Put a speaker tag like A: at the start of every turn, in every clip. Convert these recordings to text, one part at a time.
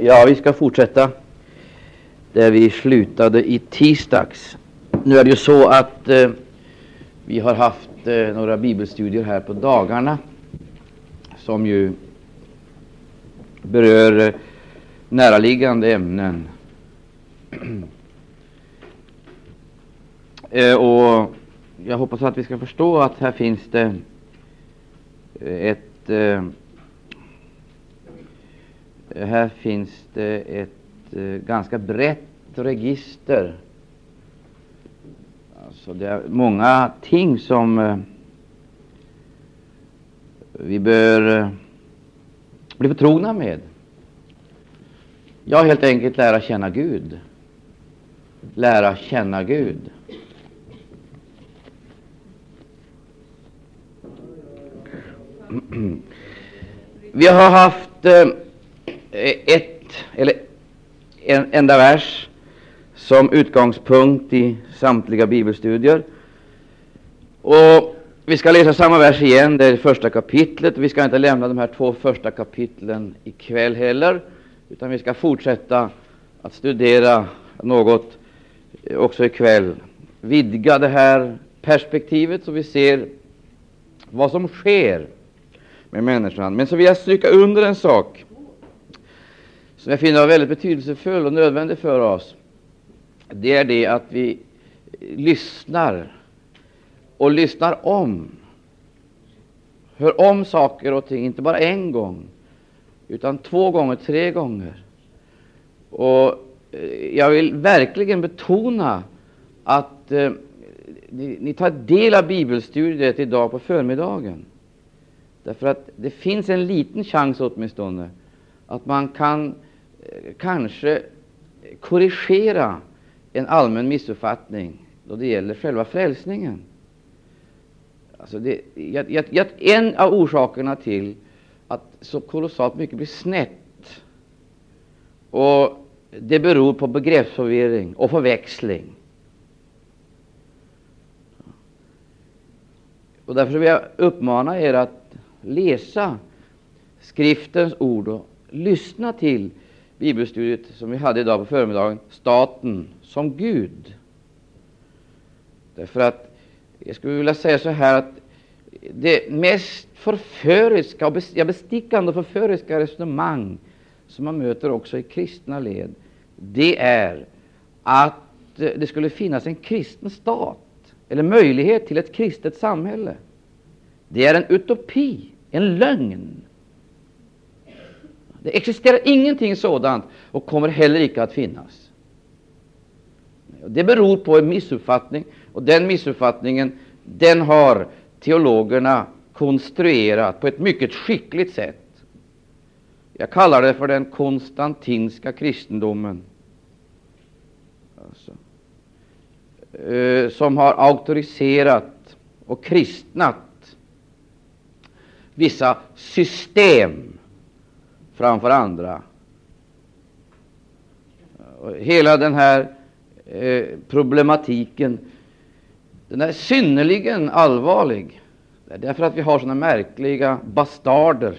A: Ja, vi ska fortsätta där vi slutade i tisdags. Nu är det ju så att eh, vi har haft eh, några bibelstudier här på dagarna som ju berör eh, näraliggande ämnen. eh, och jag hoppas att vi ska förstå att här finns det eh, ett eh, här finns det ett eh, ganska brett register. Alltså det är många ting som eh, vi bör eh, bli förtrogna med. Ja, helt enkelt lära känna Gud. Lära känna Gud. Vi har haft Eh, ett eller en enda vers som utgångspunkt i samtliga bibelstudier. Och vi ska läsa samma vers igen, det är första kapitlet. Vi ska inte lämna de här två första kapitlen ikväll heller, utan vi ska fortsätta att studera något eh, också ikväll. Vidga det här perspektivet så vi ser vad som sker med människan. Men så vill jag stryka under en sak som jag finner väldigt betydelsefull och nödvändig för oss. Det är det att vi lyssnar och lyssnar om. Hör om saker och ting, inte bara en gång, utan två gånger, tre gånger. Och eh, jag vill verkligen betona att eh, ni, ni, tar del av bibelstudiet idag på förmiddagen. Därför att det finns en liten chans åtminstone att man kan eh, kanske korrigera en allmän missuppfattning då det gäller själva frälsningen. Alltså det, jag, jag, jag, en av orsakerna till att så kolossalt mycket blir snett och det beror på begreppsförvirring och förväxling. Och därför vill jag uppmana er att läsa skriftens ord och lyssna till bibelstudiet som vi hade idag på förmiddagen, staten som Gud. Därför att jag skulle vilja säga så här att det mest förföriska, och bestickande och förföriska resonemang som man möter också i kristna led, det är att det skulle finnas en kristen stat eller möjlighet till ett kristet samhälle. Det är en utopi, en lögn. Det existerar ingenting sådant och kommer heller icke att finnas. Det beror på en missuppfattning, och den missuppfattningen den har teologerna konstruerat på ett mycket skickligt sätt. Jag kallar det för den konstantinska kristendomen, alltså, eh, som har auktoriserat och kristnat vissa system framför andra. Hela den här eh, problematiken den är synnerligen allvarlig. Det är därför att vi har sådana märkliga bastarder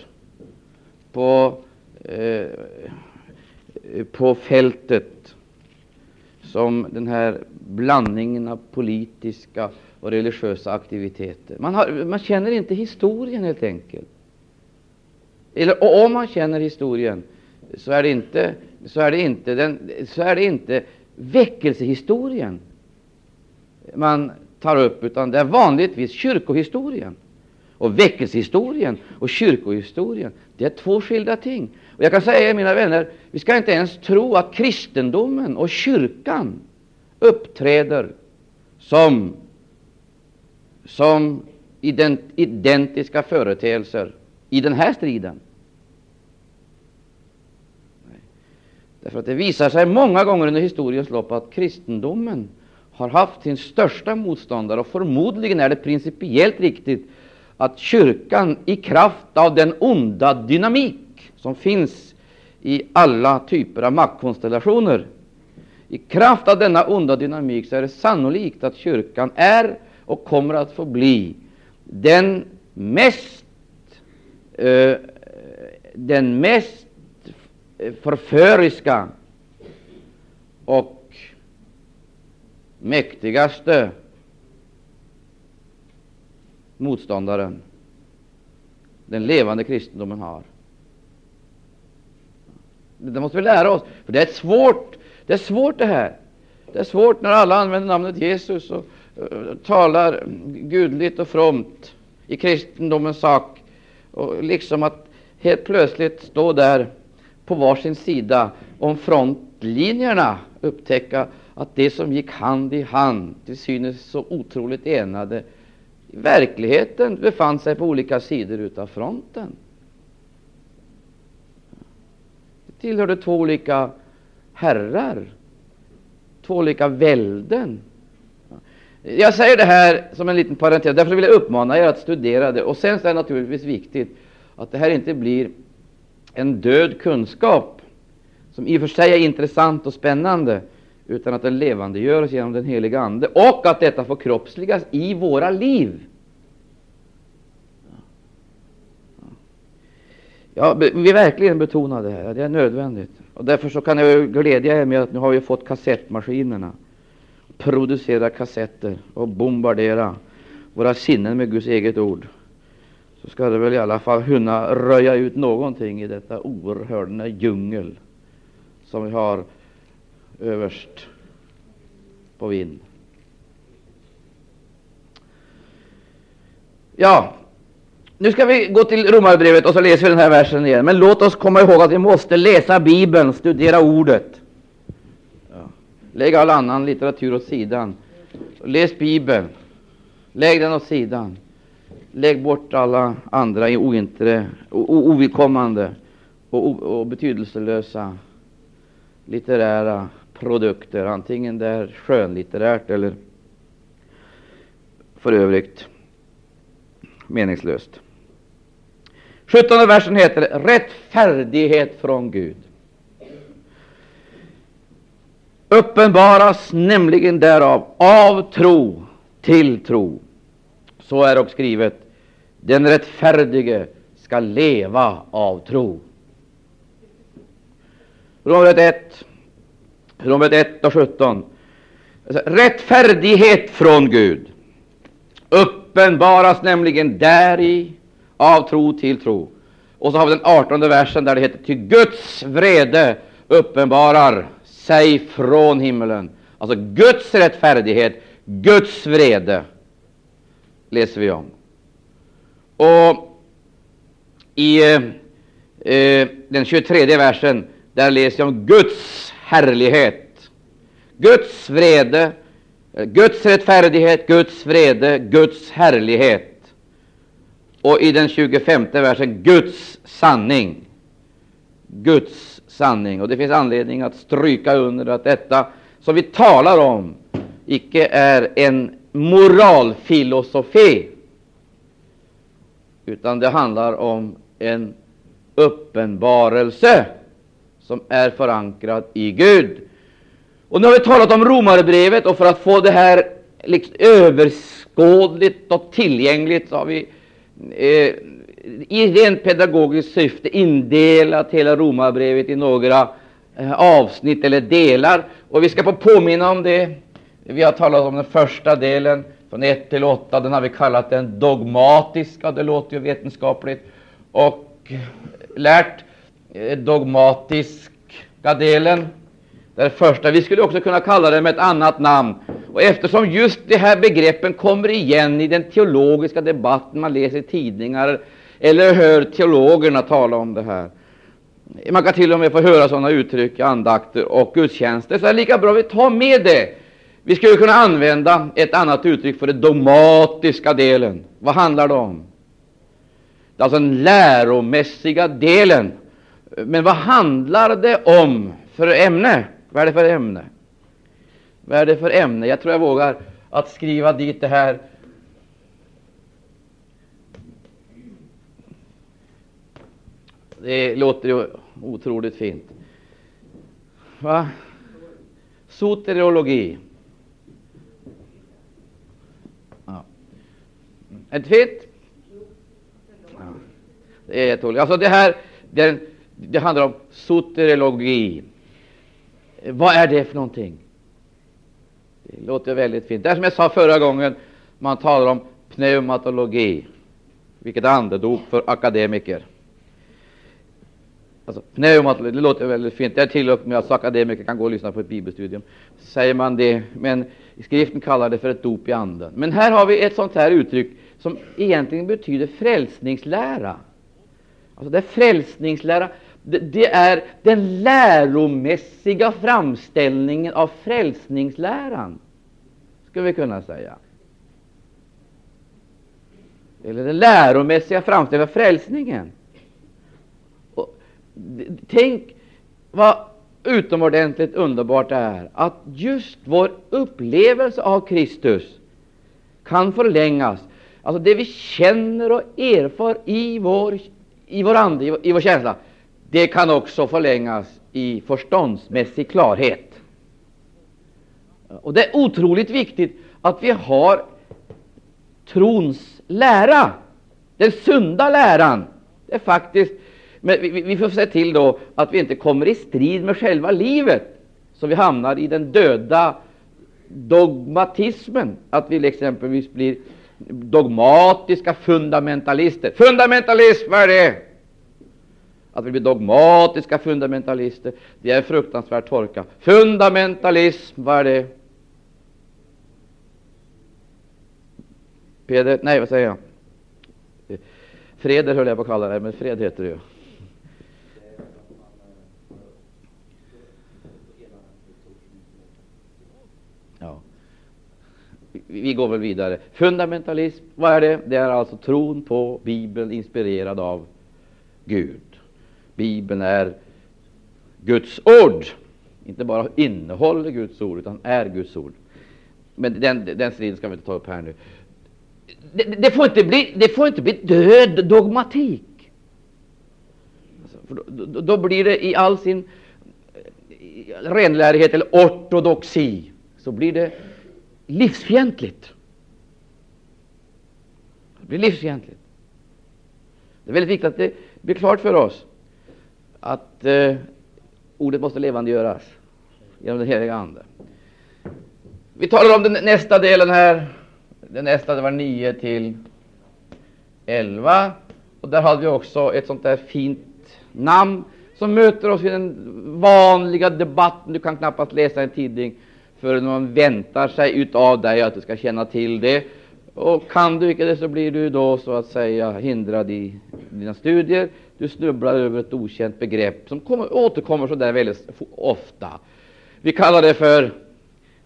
A: på, eh, på fältet som den här blandningen av politiska och religiösa aktiviteter. Man, har, man känner inte historien helt enkelt. Eller, och om man känner historien så är det inte, så är det inte, den, så är det inte väckelsehistorien man tar upp, utan det är vanligtvis kyrkohistorien. Och väckelsehistorien och kyrkohistorien, det är två skilda ting. Och jag kan säga mina vänner, vi ska inte ens tro att kristendomen och kyrkan uppträder som, som ident, identiska företeelser i den här striden. Därför att det visar sig många gånger under historiens lopp att kristendomen har haft sin största motståndare, och förmodligen är det principiellt riktigt att kyrkan i kraft av den onda dynamik som finns i alla typer av maktkonstellationer, i kraft av denna onda dynamik så är det sannolikt att kyrkan är och kommer att få bli den mest, Eh, den mest förföriska och mäktigaste motståndaren den levande kristendomen har. Det måste vi lära oss, för det är svårt. Det är svårt det här. Det är svårt när alla använder namnet Jesus och uh, talar gudligt och fromt i kristendomens sak. Och liksom att helt plötsligt stå där på varsin sida om frontlinjerna upptäcka att det som gick hand i hand, till synes så otroligt enade, i verkligheten befann sig på olika sidor utav fronten. Det tillhörde två olika herrar, två olika välden. Jag säger det här som en liten parentes, därför vill jag uppmana er att studera det. Och sen är det naturligtvis viktigt att det här inte blir en död kunskap, som i och för sig är intressant och spännande, utan att den levandegörs genom den heliga Ande och att detta får kroppsligas i våra liv. Ja, vi verkligen betona det här, det är nödvändigt. Och därför så kan jag glädja er med att nu har vi fått kassettmaskinerna. Producera kassetter och bombardera våra sinnen med Guds eget ord. Så ska det väl i alla fall kunna röja ut någonting i detta oerhörda djungel som vi har överst på vind. Ja, nu ska vi gå till Romarbrevet och så läser vi den här versen igen. Men låt oss komma ihåg att vi måste läsa Bibeln, studera ordet. Lägg all annan litteratur åt sidan. Läs Bibeln. Lägg den åt sidan. Lägg bort alla andra ointre, ovidkommande och, och betydelselösa litterära produkter, antingen det är skönlitterärt eller för övrigt meningslöst. 17 versen heter det rättfärdighet från Gud. Uppenbaras nämligen därav av tro till tro. Så är också skrivet, den rättfärdige skall leva av tro. Romarbrevet 1, Romarbrevet 1 och 17. Alltså, rättfärdighet från Gud uppenbaras nämligen däri av tro till tro. Och så har vi den artonde versen där det heter Ty Guds vrede uppenbarar sig från himlen. Alltså Guds rättfärdighet, Guds vrede läser vi om. Och i eh, eh den 23 versen där läser jag om Guds härlighet. Guds vrede, eh, Guds rättfärdighet, Guds vrede, Guds härlighet. Och i den 25 versen Guds sanning. Guds sanning. Och det finns anledning att stryka under att detta som vi talar om icke är en moralfilosofi, utan det handlar om en uppenbarelse som är förankrad i Gud. Och nu har vi talat om Romarbrevet, och för att få det här liksom överskådligt och tillgängligt så har vi eh, i rent pedagogiskt syfte indelat hela Romarbrevet i några eh, avsnitt eller delar. Och vi ska få påminna om det. Vi har talat om den första delen, från 1 till 8. Den har vi kallat den dogmatiska, det låter ju vetenskapligt, och lärt eh, dogmatiska delen. Den första. Vi skulle också kunna kalla den med ett annat namn. Och eftersom just de här begreppen kommer igen i den teologiska debatten, man läser i tidningar eller hör teologerna tala om det här. Man kan till och med få höra sådana uttryck i andakter och gudstjänster, så är lika bra att vi tar med det. Vi skulle kunna använda ett annat uttryck för den dogmatiska delen. Vad handlar det om? Det är alltså den läromässiga delen. Men vad handlar det om för ämne? Vad är det för ämne? Vad är det för ämne? Jag tror jag vågar att skriva dit det här. Det låter ju otroligt fint. Va? Soteriologi. Ja. Är det fint? Ja. Det är jätteroligt. Alltså det här, den, Det handlar om soteriologi. Vad är det för någonting? Det låter väldigt fint. Det är som jag sa förra gången, man talar om pneumatologi, vilket andedop för akademiker. Alltså, pneumatologi, det låter väldigt fint. Jag tillåter mig med att akademiker kan gå och lyssna på ett bibelstudium. Säger man det, men skriften kallar det för ett dop i anden. Men här har vi ett sånt här uttryck som egentligen betyder frälsningslära. Alltså det är frälsningslära. Det, det är den läromässiga framställningen av frälsningsläran, skulle vi kunna säga. Eller den läromässiga framställningen av frälsningen. Tänk vad utomordentligt underbart det är att just vår upplevelse av Kristus kan förlängas. Alltså det vi känner och erfar i vår, i vår ande, i vår, i vår känsla, det kan också förlängas i förståndsmässig klarhet. Och Det är otroligt viktigt att vi har trons lära, den sunda läran. Det är faktiskt, men vi, vi får se till då att vi inte kommer i strid med själva livet, så vi hamnar i den döda dogmatismen, att vi exempelvis blir dogmatiska fundamentalister. Fundamentalism, vad är det? Att vi blir dogmatiska fundamentalister, det är en fruktansvärd torka. Fundamentalism, vad är det? Peder, nej, vad säger jag? Freder höll jag på att kalla det, men fred heter det ju. Ja. Vi går väl vidare. Fundamentalism, vad är det? Det är alltså tron på Bibeln inspirerad av Gud. Bibeln är Guds ord. Inte bara innehåller Guds ord, utan är Guds ord. Men den, den striden ska vi inte ta upp här nu. Det, det, får, inte bli, det får inte bli död dogmatik. Alltså, då, då, blir det i all sin eh, renlärighet eller ortodoxi, så blir det livsfientligt. Det blir livsfientligt. Det är väldigt viktigt att det blir klart för oss att eh, ordet måste levandegöras genom den heliga Ande. Vi talar om den nästa delen här. Den nästa det var 9 till 11. Och där hade vi också ett sånt där fint namn som möter oss i den vanliga debatten. Du kan knappast läsa en tidning förrän man väntar sig utav dig att du ska känna till det. Och kan du inte det så blir du då så att säga hindrad i dina studier. Du snubblar över ett okänt begrepp som kommer, återkommer så där väldigt ofta. Vi kallar det för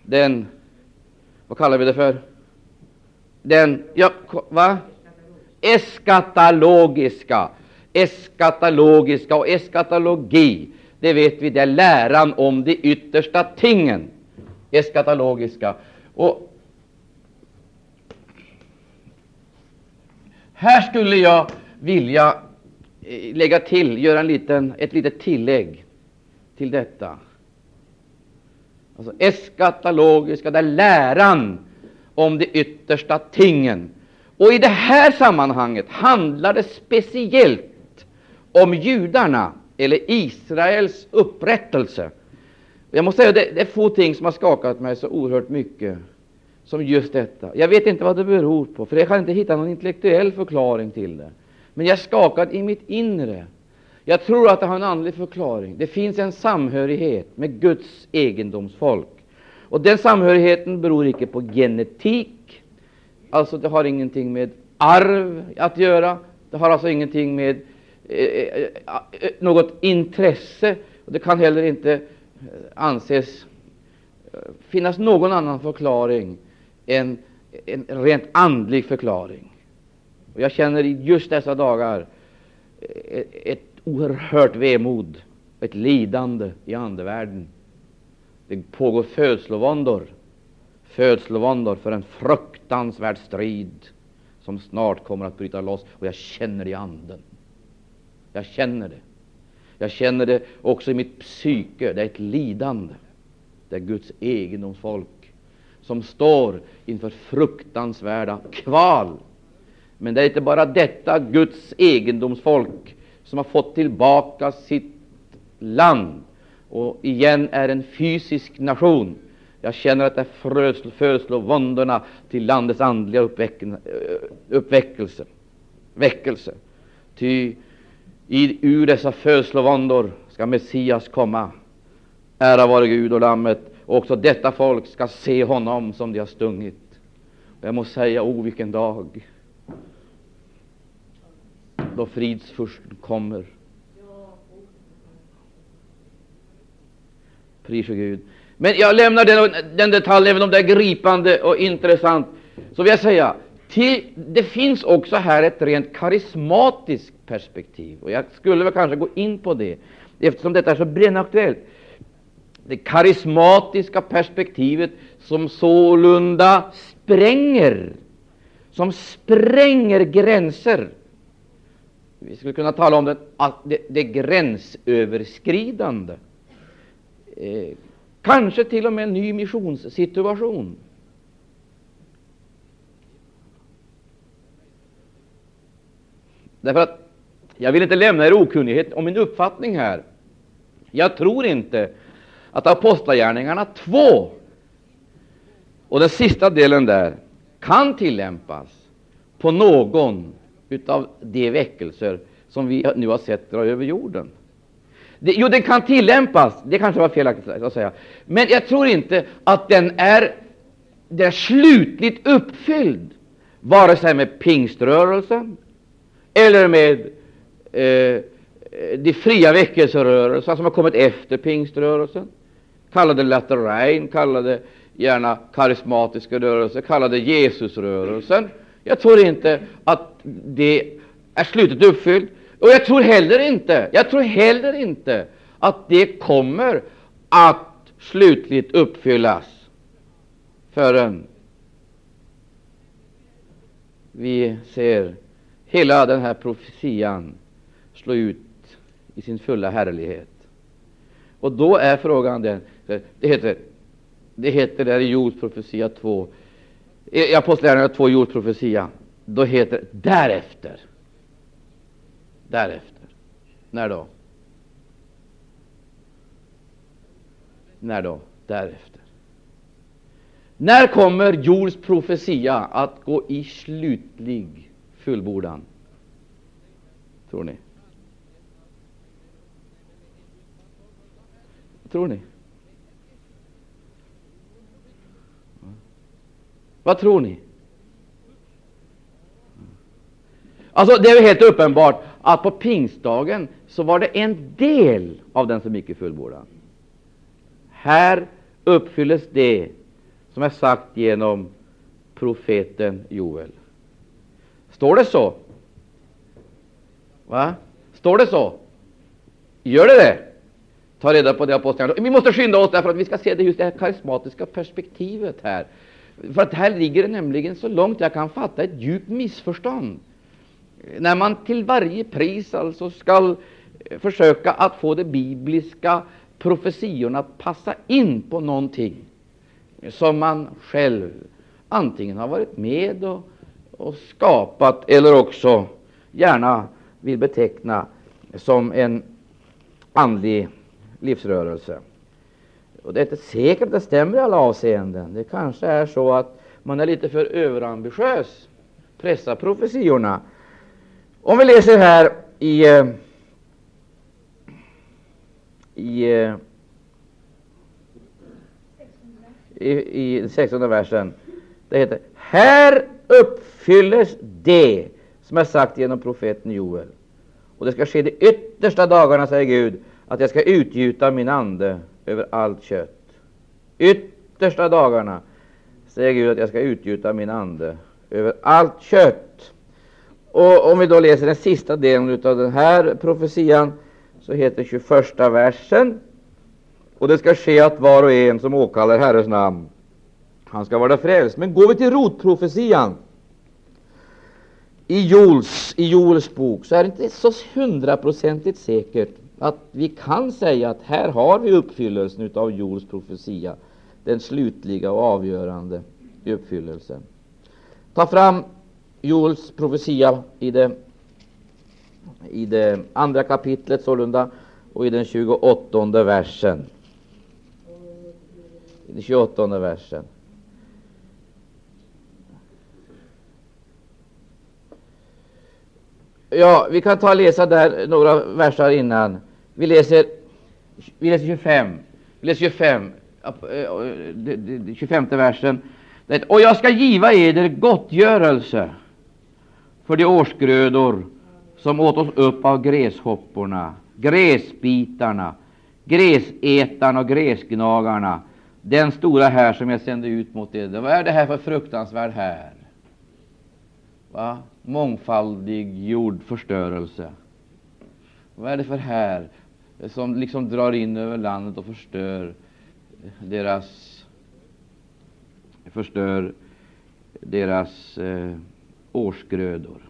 A: den, vad kallar vi det för? Den, ja, va? Eskatologiska. Eskatologiska och eskatologi, det vet vi, det är läran om de yttersta tingen. Eskatologiska. Och här skulle jag vilja eh, lägga till, göra en liten, ett litet tillägg till detta. Alltså eskatologiska, det är läran om de yttersta tingen. Och i det här sammanhanget handlar det speciellt om judarna, eller Israels upprättelse. Jag måste säga det, det är få ting som har skakat mig så oerhört mycket som just detta. Jag vet inte vad det beror på, för jag kan inte hitta någon intellektuell förklaring till det. Men jag är skakad i mitt inre. Jag tror att det har en andlig förklaring. Det finns en samhörighet med Guds egendomsfolk. Och den samhörigheten beror icke på genetik, alltså det har ingenting med arv att göra. Det har alltså ingenting med eh, eh, eh, eh något intresse. Och det kan heller inte Eh, anses eh, finnas någon annan förklaring än en rent andlig förklaring. Och jag känner i just dessa dagar eh, ett oerhört vemod, ett lidande i andevärlden. Det pågår födslovåndor, födslovåndor för en fruktansvärd strid som snart kommer att bryta loss, och jag känner det i anden. Jag känner det. Jag känner det också i mitt psyke. Det är ett lidande. Det är Guds egendomsfolk som står inför fruktansvärda kval men det är inte bara detta Guds egendomsfolk som har fått tillbaka sitt land och igen är en fysisk nation. Jag känner att det föreslår våndorna till landets andliga eh, uppväckelse. Väckelse. Ty i, ur dessa födslovåndor ska Messias komma. Ära vare Gud och Lammet. Och också detta folk ska se honom som de har stungit. Och jag må säga, o vilken dag då fridsfursten kommer. Pris Gud. Men jag lämnar den, den detaljen, även om det är gripande och intressant, så vill jag säga till, det finns också här ett rent karismatiskt perspektiv, och jag skulle väl kanske gå in på det, eftersom detta är så brännaktuellt. Det karismatiska perspektivet som sålunda spränger, som spränger gränser. Vi skulle kunna tala om det, det, det gränsöverskridande. Eh, kanske till och med en ny missionssituation. Därför att jag vill inte lämna er okunnighet om min uppfattning här. Jag tror inte att Apostlagärningarna 2 och den sista delen där kan tillämpas på någon av de väckelser som vi nu har sett dra över jorden. Det, jo, den kan tillämpas, det kanske var felaktigt att säga, men jag tror inte att den är, den är slutligt uppfylld, vare sig med pingströrelsen eller med eh, de fria väckelserörelserna, som har kommit efter pingströrelsen. kallade det kallade gärna karismatiska rörelser, kallade Jesusrörelsen. Jag tror inte att det är slutet uppfyllt. Och jag tror heller inte, jag tror heller inte att det kommer att slutligt uppfyllas förrän vi ser hela den här profetian slå ut i sin fulla härlighet. Och då är frågan den, det heter, det heter där i Jords profetia 2, i Apostlagärningarna 2, Jords profetia, då heter det därefter. Därefter. När då? När då? Därefter. När kommer Jords profetia att gå i slutlig fullbordan? Tror ni? Tror ni? Vad tror ni? Alltså, det är helt uppenbart att på pingstdagen så var det en del av den som gick i fullbordan. Här uppfylles det som är sagt genom profeten Joel. Står det så? Va? Står det så? Gör det det? Ta reda på det apostlarna. Vi måste skynda oss därför att vi ska se det just det här karismatiska perspektivet här. För att här ligger det nämligen så långt jag kan fatta ett djupt missförstånd. När man till varje pris alltså skall eh, försöka att få de bibliska profetiorna att passa in på någonting som man själv antingen har varit med och, och skapat eller också gärna vill beteckna som en andlig livsrörelse. Och det är inte säkert att det stämmer i alla avseenden. Det kanske är så att man är lite för överambitiös, pressar profetiorna. Om vi läser här i, eh, eh, i, i, i 16 versen. Det heter Här uppfylles det som är sagt genom profeten Joel. Och det ska ske de yttersta dagarna, säger Gud, att jag ska utgjuta min ande över allt kött. Yttersta dagarna, säger Gud, att jag ska utgjuta min ande över allt kött. Och om vi då läser den sista delen av den här profetian, så heter 21 versen, och det ska ske att var och en som åkallar Herrens namn, han ska vara frälst. Men går vi till rotprofetian i Jols, i Joels bok, så är det inte så hundraprocentigt säkert att vi kan säga att här har vi uppfyllelsen av Joels profetia, den slutliga och avgörande uppfyllelsen. Ta fram Joels profetia i det i det andra kapitlet sålunda och i den 28 versen. I den 28 versen. Ja, vi kan ta och läsa där några verser innan. Vi läser, vi läser 25. Vi läser 25, 25 eh, eh, versen. Och jag ska giva eder gottgörelse för de årsgrödor som åt oss upp av gräshopporna, gräsbitarna, gräsätarna och gräsgnagarna, den stora här som jag sände ut mot er. Vad är det här för fruktansvärd här? Va? Mångfaldig jordförstörelse. Vad är det för här som liksom drar in över landet och förstör deras förstör deras eh, årsgrödor.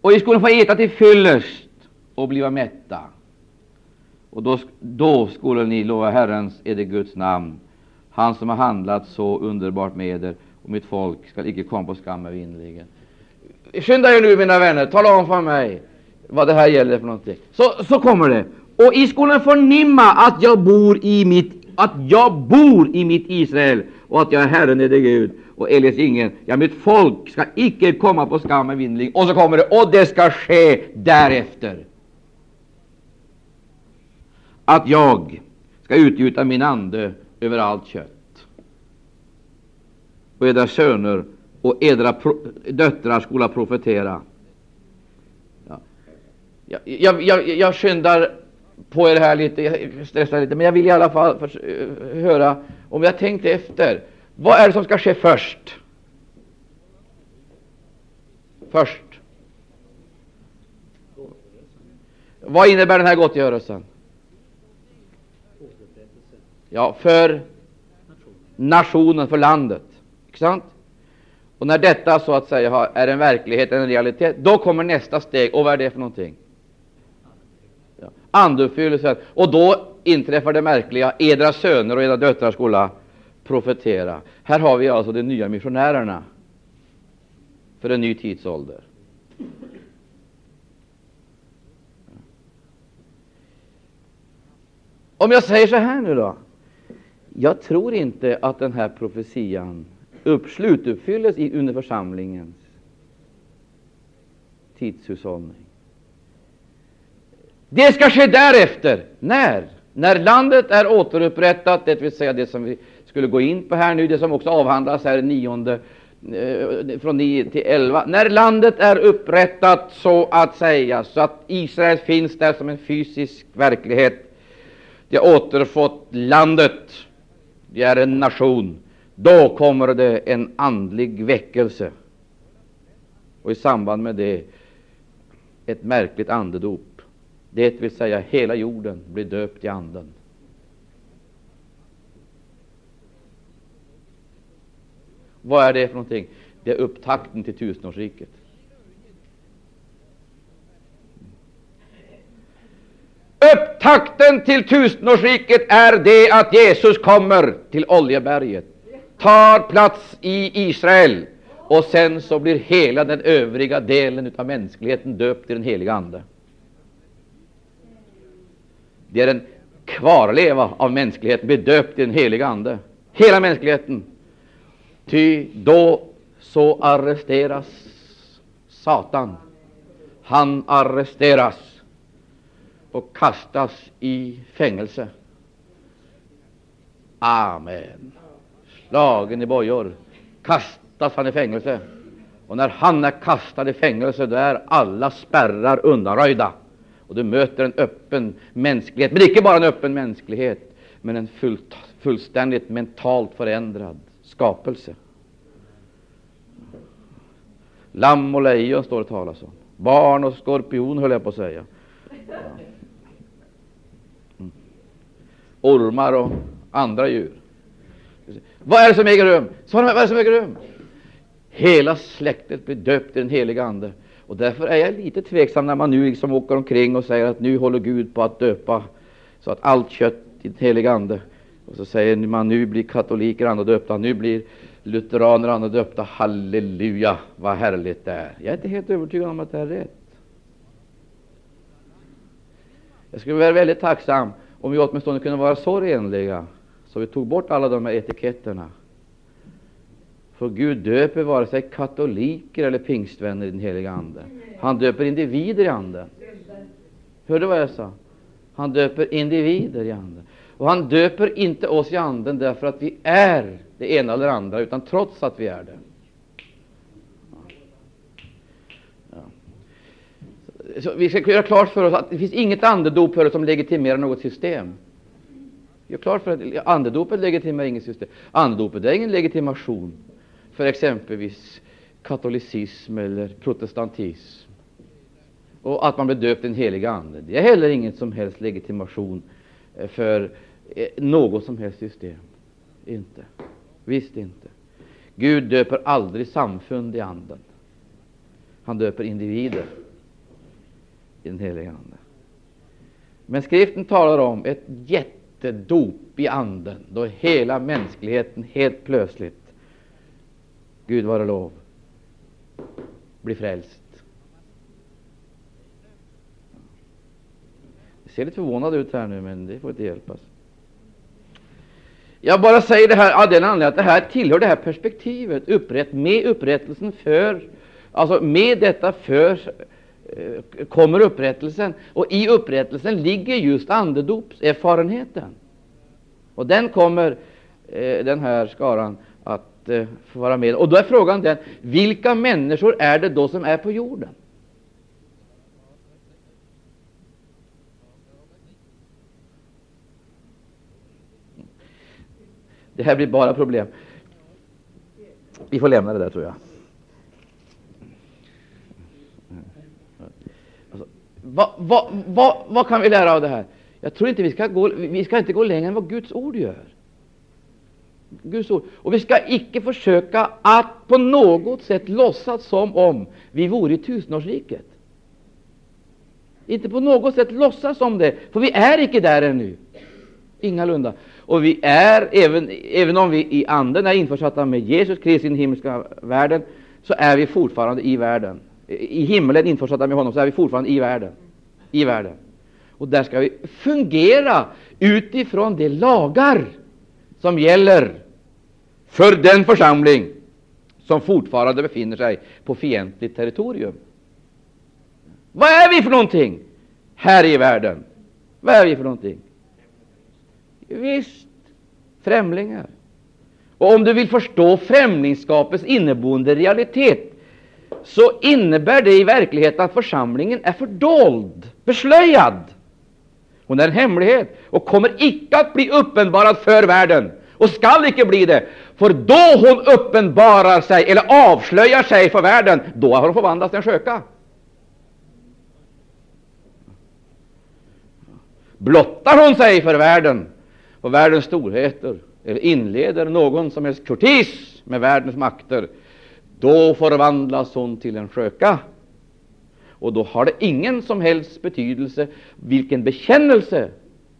A: Och de skulle få äta till fyllest och bliva mätta. Och då, då skulle ni lova Herrens, är det Guds namn, han som har handlat så underbart med er, och mitt folk skall icke komma på skam evinnerligen. Skynda er nu, mina vänner, tala om för mig vad det här gäller för någonting. Så, så kommer det. Och i skolan förnimma att jag bor i mitt att jag bor i mitt Israel och att jag är Herren är det Gud och eljest ingen. Ja, mitt folk ska icke komma på skam med vindling. Och så kommer det, och det ska ske därefter. Att jag ska utgjuta min ande över allt kött. Och edra söner och edra döttrar skola profetera. Jag, jag, jag, jag skyndar på er här lite, jag stressar lite, men jag vill i alla fall för, eh, höra om jag tänkt efter. Vad är det som ska ske först? Först. Vad innebär den här gottgörelsen? Ja, för nationen, för landet. Sant? Och när detta så att säga är en verklighet, en realitet, då kommer nästa steg. Och vad är det för någonting? Andeuppfyllelsen. Och då inträffar det märkliga. Edra söner och edra döttrar skola profetera. Här har vi alltså de nya missionärerna för en ny tidsålder. Om jag säger så här nu då. Jag tror inte att den här profetian upp, slutuppfylles under församlingens tidshushållning. Det ska ske därefter. När? När landet är återupprättat, det vill säga det som vi skulle gå in på här nu, det som också avhandlas här nionde, eh, från 9 till 11. När landet är upprättat så att säga, så att Israel finns där som en fysisk verklighet, de har återfått landet, de är en nation, då kommer det en andlig väckelse. Och i samband med det ett märkligt andedop. Det vill säga hela jorden blir döpt i Anden. Vad är det för någonting? Det är upptakten till tusenårsriket. Upptakten till tusenårsriket är det att Jesus kommer till Oljeberget, tar plats i Israel och sen så blir hela den övriga delen av mänskligheten döpt i den heliga Ande. Det är en kvarleva av mänskligheten, bedöpt i den heliga Ande. Hela mänskligheten. Ty då så arresteras Satan. Han arresteras och kastas i fängelse. Amen. Slagen i bojor kastas han i fängelse. Och när han är kastad i fängelse, då är alla spärrar undanröjda och du möter en öppen mänsklighet, men icke bara en öppen mänsklighet, men en fullt, fullständigt mentalt förändrad skapelse. Lamm och lejon står det talas om. Barn och skorpion, höll jag på att säga. Mm. Ormar och andra djur. Vad är det som äger rum? Svara mig, vad är det som äger rum? Hela släktet blir döpt i den heliga Ande. Och därför är jag lite tveksam när man nu liksom åker omkring och säger att nu håller Gud på att döpa så att allt kött i den helige Ande. Och så säger man nu blir katoliker andra döpta, nu blir lutheraner och andra döpta. Halleluja, vad härligt det är. Jag är inte helt övertygad om att det är rätt. Jag skulle vara väldigt tacksam om vi åtminstone kunde vara så renliga så vi tog bort alla de här etiketterna. För Gud döper vare sig katoliker eller pingstvänner i den heliga Ande. Han döper individer i Anden. Hörde du vad jag sa? Han döper individer i Anden. Och han döper inte oss i Anden därför att vi är det ena eller andra, utan trots att vi är det. Så vi ska göra klart för oss att det finns inget andedop för som legitimerar något system. Gör klart för att andedopet legitimerar inget system. Andedopet är ingen legitimation för exempelvis katolicism eller protestantism. Och att man blir döpt i den heliga Ande, det är heller ingen som helst legitimation eh, för eh, något som helst system. Inte. Visst inte. Gud döper aldrig samfund i Anden. Han döper individer i den heliga Ande. Men skriften talar om ett jättedop i Anden, då hela mänskligheten helt plötsligt, Gud vare lov, bli frälst. Det ser lite förvånad ut här nu, men det får inte hjälpas. Jag bara säger det här av den anledningen att det här tillhör det här perspektivet, upprätt, med upprättelsen för, alltså med detta för eh, kommer upprättelsen. Och i upprättelsen ligger just andedopserfarenheten. Och den kommer eh, den här skaran eh, få vara med. Och då är frågan den, vilka människor är det då som är på jorden? Det här blir bara problem. Vi får lämna det där, tror jag. Alltså, vad, vad, vad, vad kan vi lära av det här? Jag tror inte vi ska gå, vi ska inte gå längre än vad Guds ord gör. Guds ord. Och vi ska icke försöka att på något sätt låtsas som om vi vore i tusenårsriket. Inte på något sätt låtsas om det, för vi är icke där ännu. Ingalunda. Och vi är, även, även om vi i anden är införsatta med Jesus Kristus i den himmelska världen, så är vi fortfarande i världen i himlen införsatta med honom, så är vi fortfarande i världen. I världen. Och där ska vi fungera utifrån de lagar som gäller för den församling som fortfarande befinner sig på fientligt territorium. Vad är vi för någonting här i världen? Vad är vi för någonting? Visst, främlingar. Och om du vill förstå främlingskapets inneboende realitet, så innebär det i verkligheten att församlingen är fördold, beslöjad. Hon är en hemlighet och kommer icke att bli uppenbarad för världen och skall icke bli det. För då hon uppenbarar sig eller avslöjar sig för världen, då har hon förvandlats till en sköka. Blottar hon sig för världen och världens storheter eller inleder någon som helst kurtis med världens makter, då förvandlas hon till en sköka. Och då har det ingen som helst betydelse vilken bekännelse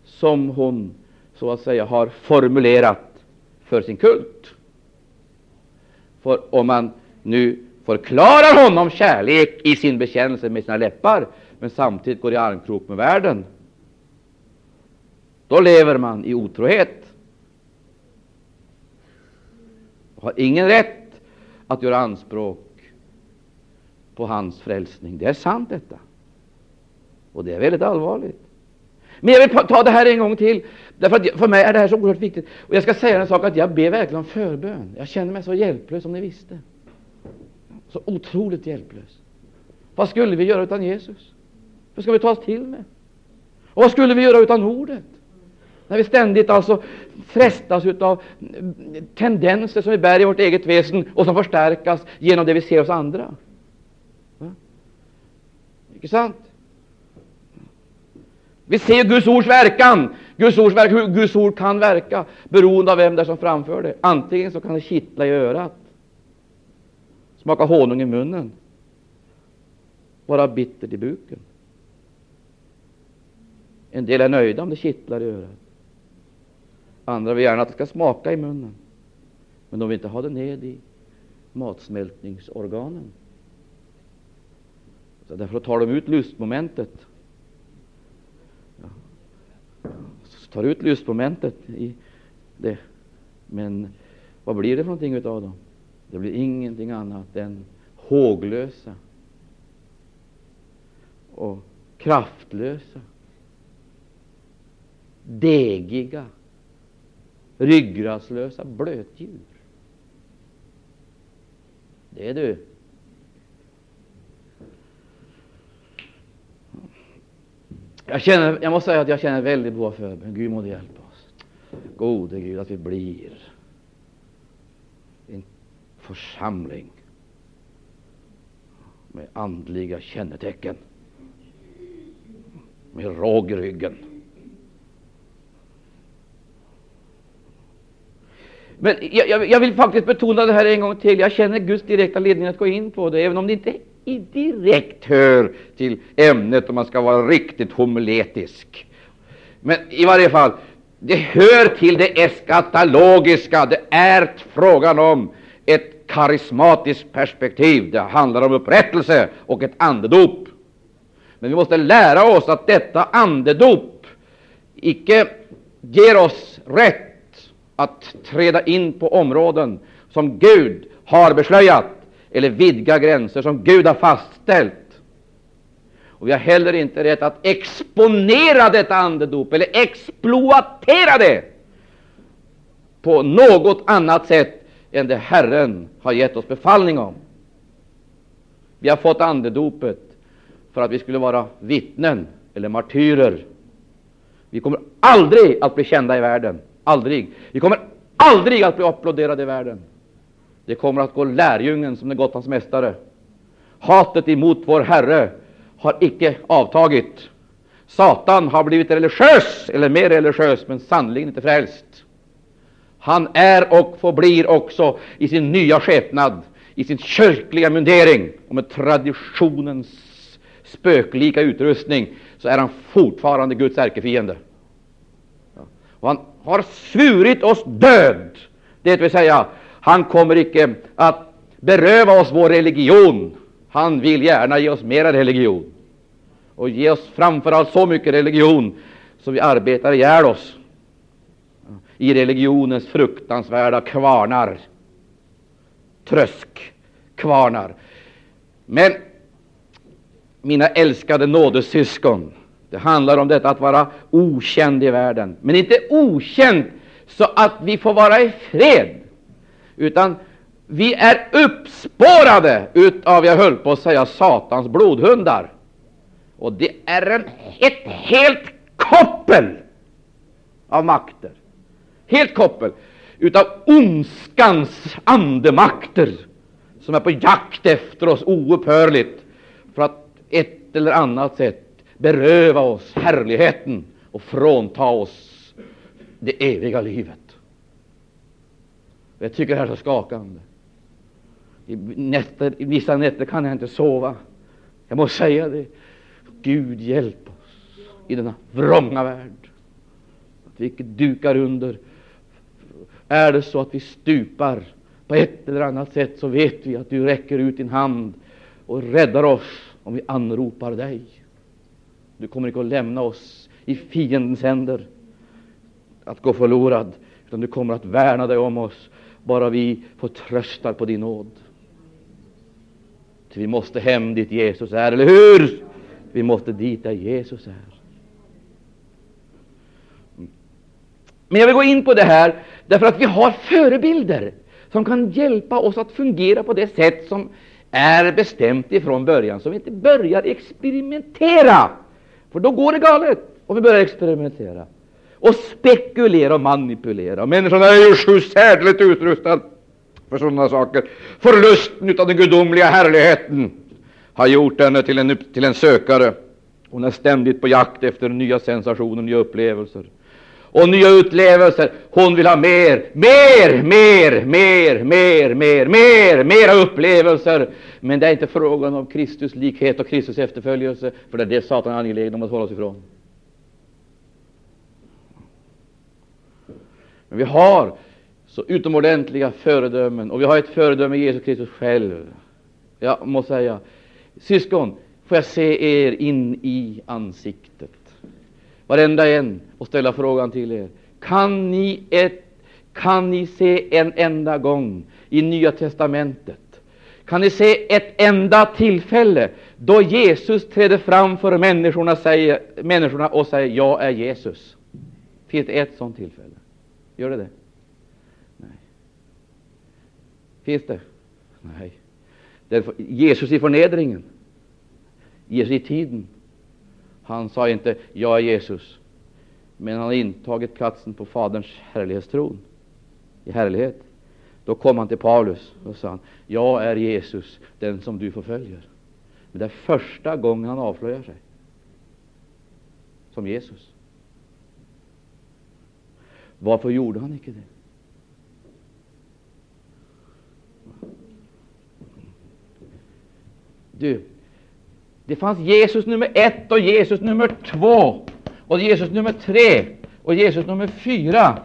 A: som hon så att säga har formulerat för sin kult. För om man nu förklarar honom kärlek i sin bekännelse med sina läppar, men samtidigt går i armkrok med världen, då lever man i otrohet. Och har ingen rätt att göra anspråk på hans frälsning. Det är sant detta. Och det är väldigt allvarligt. Men jag vill ta det här en gång till, därför att för mig är det här så oerhört viktigt. Och jag ska säga en sak, att jag ber verkligen om förbön. Jag känner mig så hjälplös, om ni visste. Så otroligt hjälplös. Vad skulle vi göra utan Jesus? Vad ska vi ta oss till med? Och vad skulle vi göra utan ordet? När vi ständigt alltså frestas av tendenser som vi bär i vårt eget väsen och som förstärkas genom det vi ser hos andra. Va? Inte sant? Vi ser Guds ords verkan. Guds ords verkan, hur Guds ord kan verka, beroende av vem det är som framför det. Antingen så kan det kittla i örat, smaka honung i munnen, vara bittert i buken. En del är nöjda om det kittlar i örat. Andra vill gärna att det ska smaka i munnen. Men de vill inte ha det ned i matsmältningsorganen. Så därför tar de ut lustmomentet. Så tar ut lustmomentet i det. Men vad blir det för någonting utav dem? Det blir ingenting annat än håglösa och kraftlösa, degiga, ryggradslösa blötdjur. Det är du. Jag, känner, jag måste säga att jag känner väldigt bra förbön. Gud må hjälpa oss. Gode Gud, att vi blir en församling med andliga kännetecken, med råg i ryggen. Men jag, jag, vill faktiskt betona det här en gång till. Jag känner Guds direkta ledning att gå in på det, även om det inte direkt hör till ämnet om man ska vara riktigt homiletisk. Men i varje fall, det hör till det eskatologiska. Det är frågan om ett karismatiskt perspektiv. Det handlar om upprättelse och ett andedop. Men vi måste lära oss att detta andedop icke ger oss rätt att träda in på områden som Gud har beslöjat eller vidga gränser som Gud har fastställt. Och vi har heller inte rätt att exponera detta andedop eller exploatera det på något annat sätt än det Herren har gett oss befallning om. Vi har fått andedopet för att vi skulle vara vittnen eller martyrer. Vi kommer aldrig att bli kända i världen. Aldrig. Vi kommer aldrig att bli applåderade i världen. Det kommer att gå lärjungen som det gått hans mästare. Hatet emot vår Herre har icke avtagit. Satan har blivit religiös, eller mer religiös, men sannerligen inte frälst. Han är och förblir också i sin nya skepnad, i sin kyrkliga mundering och med traditionens spöklika utrustning, så är han fortfarande Guds ärkefiende. Och han har svurit oss död, det vill säga, han kommer icke att beröva oss vår religion. Han vill gärna ge oss mera religion och ge oss framför allt så mycket religion så vi arbetar ihjäl oss i religionens fruktansvärda kvarnar, tröskkvarnar. Men, mina älskade nådesyskon, det handlar om detta att vara okänd i världen, men inte okänd så att vi får vara i fred, utan vi är uppspårade utav, jag höll på att säga, Satans blodhundar. Och det är en, ett helt koppel av makter, helt koppel utav ondskans andemakter som är på jakt efter oss oupphörligt för att ett eller annat sätt beröva oss härligheten och frånta oss det eviga livet. Jag tycker det här är så skakande. I, nätter, I vissa nätter kan jag inte sova. Jag måste säga det. Gud hjälp oss i denna vrånga värld. Att vi dukar under. Är det så att vi stupar på ett eller annat sätt, så vet vi att du räcker ut din hand och räddar oss om vi anropar dig. Du kommer inte att lämna oss i fiendens händer att gå förlorad, utan du kommer att värna dig om oss, bara vi får tröstar på din nåd. Ty vi måste hem dit Jesus är, eller hur? Vi måste dit där Jesus är. Mm. Men jag vill gå in på det här därför att vi har förebilder som kan hjälpa oss att fungera på det sätt som är bestämt ifrån början, så vi inte börjar experimentera. För då går det galet om vi börjar experimentera och spekulera och manipulera. Människan är ju så särskilt utrustad för sådana saker. Förlusten av den gudomliga härligheten har gjort henne till en, till en sökare. Hon är ständigt på jakt efter nya sensationer, nya upplevelser och nya upplevelser. Hon vill ha mer, mer, mer, mer, mer, mer, mer, mera upplevelser. Men det är inte frågan om Kristus likhet och Kristus efterföljelse, för det är det Satan är angelägen om att hålla sig ifrån. Men vi har så utomordentliga föredömen. Och vi har ett föredöme, i Jesus Kristus själv. Jag måste säga, syskon, får jag se er in i ansiktet, varenda en, och ställa frågan till er. Kan ni, ett, kan ni se en enda gång i Nya testamentet kan ni se ett enda tillfälle då Jesus trädde fram för människorna, säger, människorna och säger ”Jag är Jesus”? Finns det ett sådant tillfälle? Gör det det? Nej. Finns det? Nej. Därför, Jesus i förnedringen, Jesus i tiden, han sa inte ”Jag är Jesus”, men han har intagit platsen på Faderns härlighetstron i härlighet. Då kom han till Paulus och sa Jag är Jesus, den som du förföljer. Men det är första gången han avslöjar sig som Jesus. Varför gjorde han inte det? Du, det fanns Jesus nummer ett och Jesus nummer två och Jesus nummer tre och Jesus nummer fyra.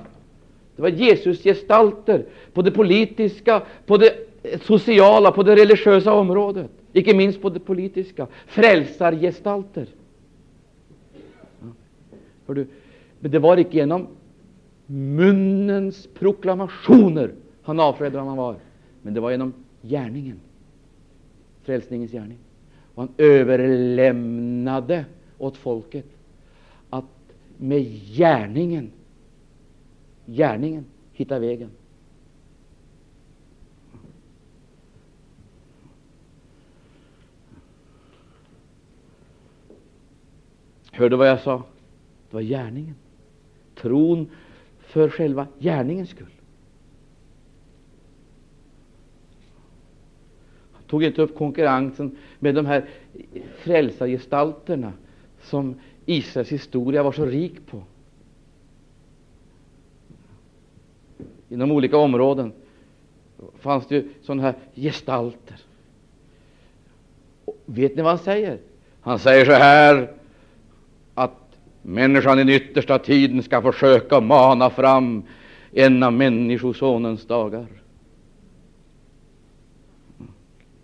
A: Det var Jesus-gestalter på det politiska, på det sociala, på det religiösa området. Icke minst på det politiska. Frälsargestalter. Ja. Du, men det var icke genom munnens proklamationer han avslöjade vem han var, men det var genom gärningen. Frälsningens gärning. Och han överlämnade åt folket att med gärningen gärningen hitta vägen. Hörde vad jag sa? Det var gärningen. Tron för själva gärningens skull. Han tog inte upp konkurrensen med de här frälsargestalterna som Israels historia var så rik på. inom olika områden fanns det sådana här gestalter. Och vet ni vad han säger? Han säger så här människan i den yttersta tiden ska försöka mana fram en av Människosonens dagar.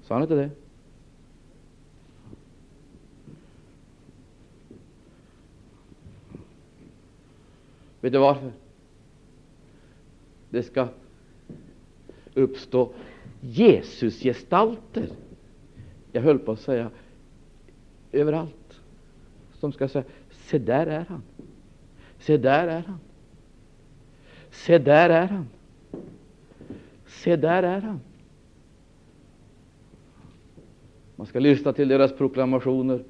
A: Sa han inte det? Vet du varför? det ska uppstå Jesusgestalter. Jag höll på att säga överallt. Som ska säga, se där är han. Se där är han. Se där är han. Se där är han. Man ska lyssna till deras proklamationer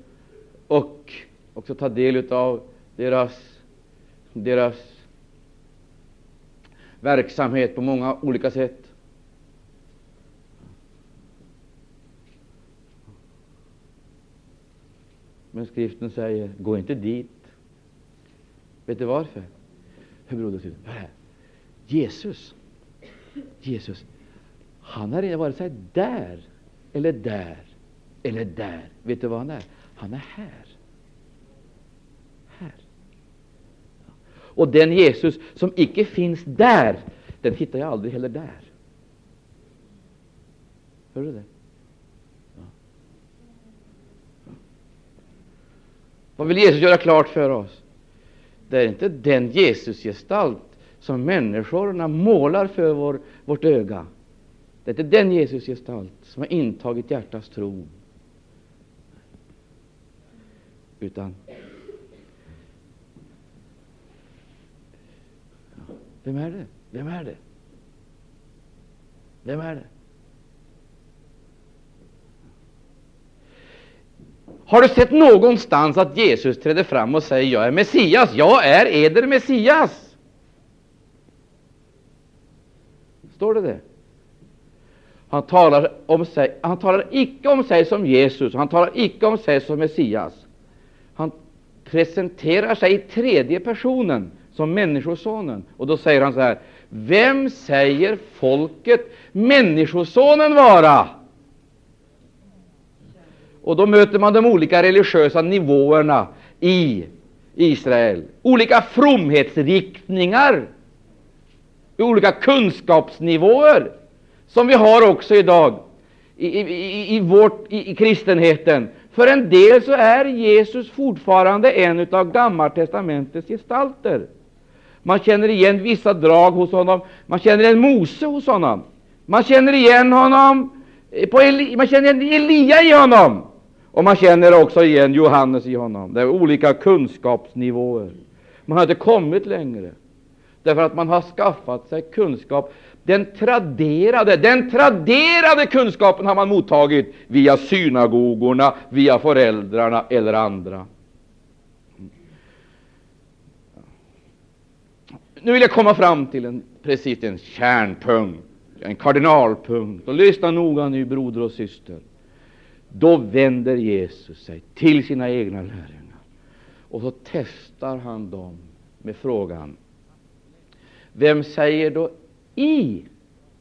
A: och också ta del av deras, deras verksamhet på många olika sätt. Men skriften säger, gå inte dit. Vet du varför? Hur beror det till? Jesus, Jesus, han är vare sig där, eller där, eller där. Vet du vad han är? Han är här. Och den Jesus som icke finns där, den hittar jag aldrig heller där. Hör du det? Ja. Ja. Vad vill Jesus göra klart för oss? Det är inte den Jesusgestalt som människorna målar för vår, vårt öga. Det är inte den Jesusgestalt som har intagit hjärtats tro. Utan Vem är det? Vem är det? Vem är det? Har du sett någonstans att Jesus träder fram och säger jag är Messias, jag är eder Messias? Står det det? Han talar, om sig, han talar icke om sig som Jesus, han talar icke om sig som Messias. Han presenterar sig i tredje personen som Människosonen. Och då säger han så här, vem säger folket Människosonen vara? Och då möter man de olika religiösa nivåerna i Israel, olika fromhetsriktningar olika kunskapsnivåer som vi har också idag i, i, i, vårt, i, i kristenheten. För en del så är Jesus fortfarande en av Gammaltestamentets gestalter. Man känner igen vissa drag hos honom. Man känner igen Mose hos honom. Man känner igen honom eh, på Eli, man känner igen Elia i honom. Och man känner också igen Johannes i honom. Det är olika kunskapsnivåer. Man har inte kommit längre, därför att man har skaffat sig kunskap. Den traderade, den traderade kunskapen har man mottagit via synagogorna, via föräldrarna eller andra. Nu vill jag komma fram till en, precis en kärnpunkt, en kardinalpunkt. Och lyssna noga nu, broder och syster. Då vänder Jesus sig till sina egna lärjungar och så testar han dem med frågan Vem säger då i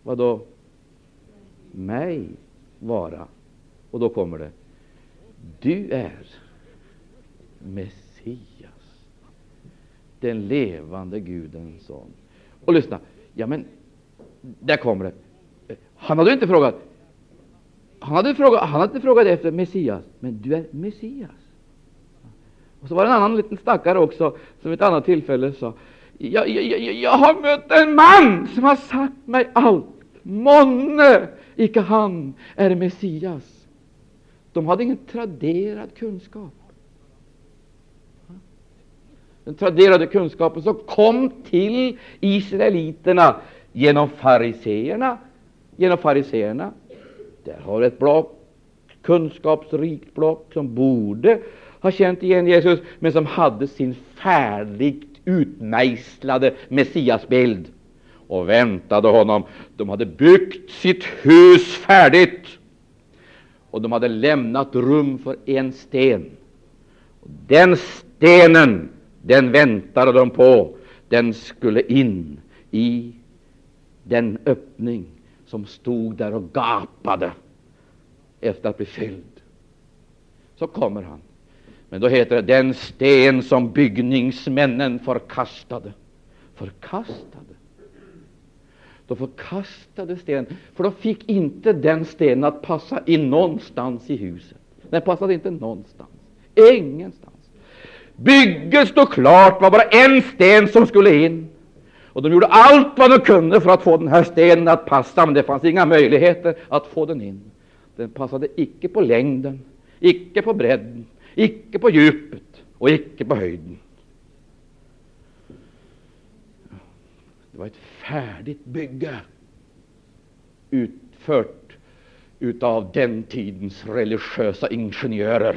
A: vad då mig vara? Och då kommer det Du är Messias, den levande Gudens son. Och lyssna, ja men där kommer det. Han hade inte frågat han hade, frågat, han hade inte frågat efter Messias, men du är Messias. Och så var det en annan liten stackare också, som vid ett annat tillfälle sa jag, jag, jag, jag har mött en man som har sagt mig allt. Månne icke han är Messias. De hade ingen traderad kunskap. Den traderade kunskapen som kom till israeliterna genom fariseerna, genom fariseerna där har ett block, kunskapsrikt block, som borde ha känt igen Jesus, men som hade sin färdigt utmejslade Messiasbild och väntade honom. De hade byggt sitt hus färdigt och de hade lämnat rum för en sten. Den stenen, den väntade de på. Den skulle in i den öppning som stod där och gapade efter att bli fylld. Så kommer han. Men då heter det den sten som byggningsmännen förkastade. Förkastade? De förkastade stenen, för de fick inte den stenen att passa in någonstans i huset. Den passade inte någonstans. Ingenstans. Bygget stod klart, Det var bara en sten som skulle in. Och de gjorde allt vad de kunde för att få den här stenen att passa, men det fanns inga möjligheter att få den in. Den passade icke på längden, icke på bredden, icke på djupet och icke på höjden. Det var ett färdigt bygge utfört utav den tidens religiösa ingenjörer,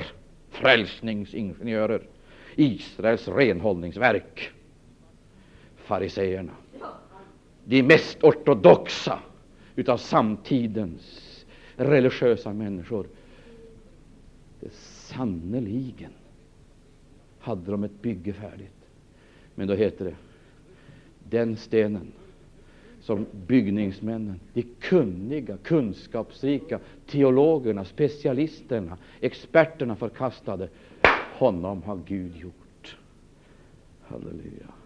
A: frälsningsingenjörer, Israels renhållningsverk fariseerna, de mest ortodoxa utav samtidens religiösa människor. Det sannerligen hade de ett bygge färdigt. Men då heter det den stenen som byggningsmännen, de kunniga, kunskapsrika teologerna, specialisterna, experterna förkastade, honom har Gud gjort. Halleluja.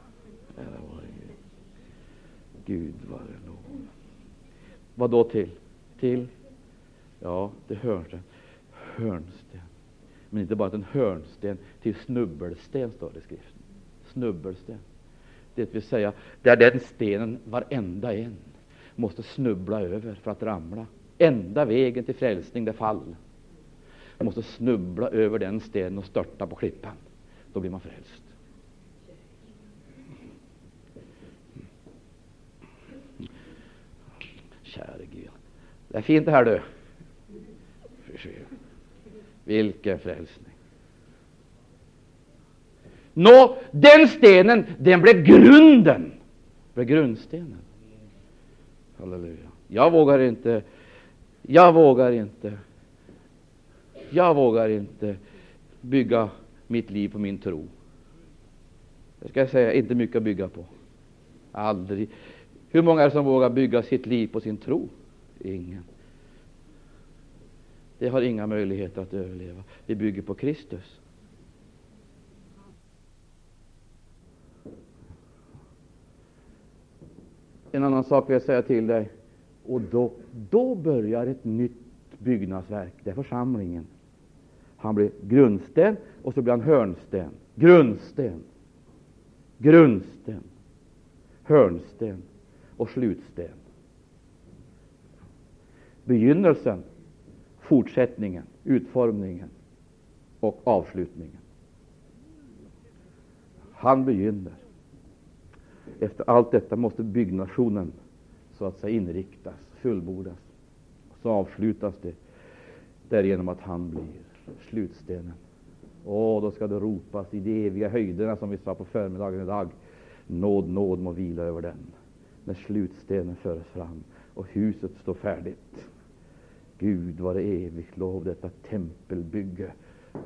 A: Ära vare Gud. Gud vare lov. Vad då till? Till? Ja, det hörnsten. Hörnsten. Men inte bara en hörnsten, till snubbelsten står det i skriften. Snubbelsten. Det vill säga, där den stenen, varenda en, måste snubbla över för att ramla. Enda vägen till frälsning, det fall. Man måste snubbla över den stenen och störta på klippan. Då blir man frälst. Käre Gud. Det är fint det här du. Vilken frälsning! Nå, den stenen, den blev grunden. Blev grundstenen. Halleluja. Jag vågar inte, jag vågar inte, jag vågar inte bygga mitt liv på min tro. Det ska jag säga, inte mycket att bygga på. Aldrig. Hur många är det som vågar bygga sitt liv på sin tro? Ingen. Det har inga möjligheter att överleva. Vi bygger på Kristus. En annan sak vill jag säga till dig. Och då, då börjar ett nytt byggnadsverk. Det är församlingen. Han blir grundsten och så blir han hörnsten. Grundsten, grundsten, hörnsten och slutsten. Begynnelsen, fortsättningen, utformningen och avslutningen. Han begynner. Efter allt detta måste byggnationen så att säga inriktas, fullbordas. Så avslutas det därigenom att han blir slutstenen. Åh, då ska det ropas i de eviga höjderna, som vi sa på förmiddagen idag. Nåd, nåd må vila över den, när slutstenen förs fram och huset står färdigt. Gud vare evigt lov detta tempelbygge.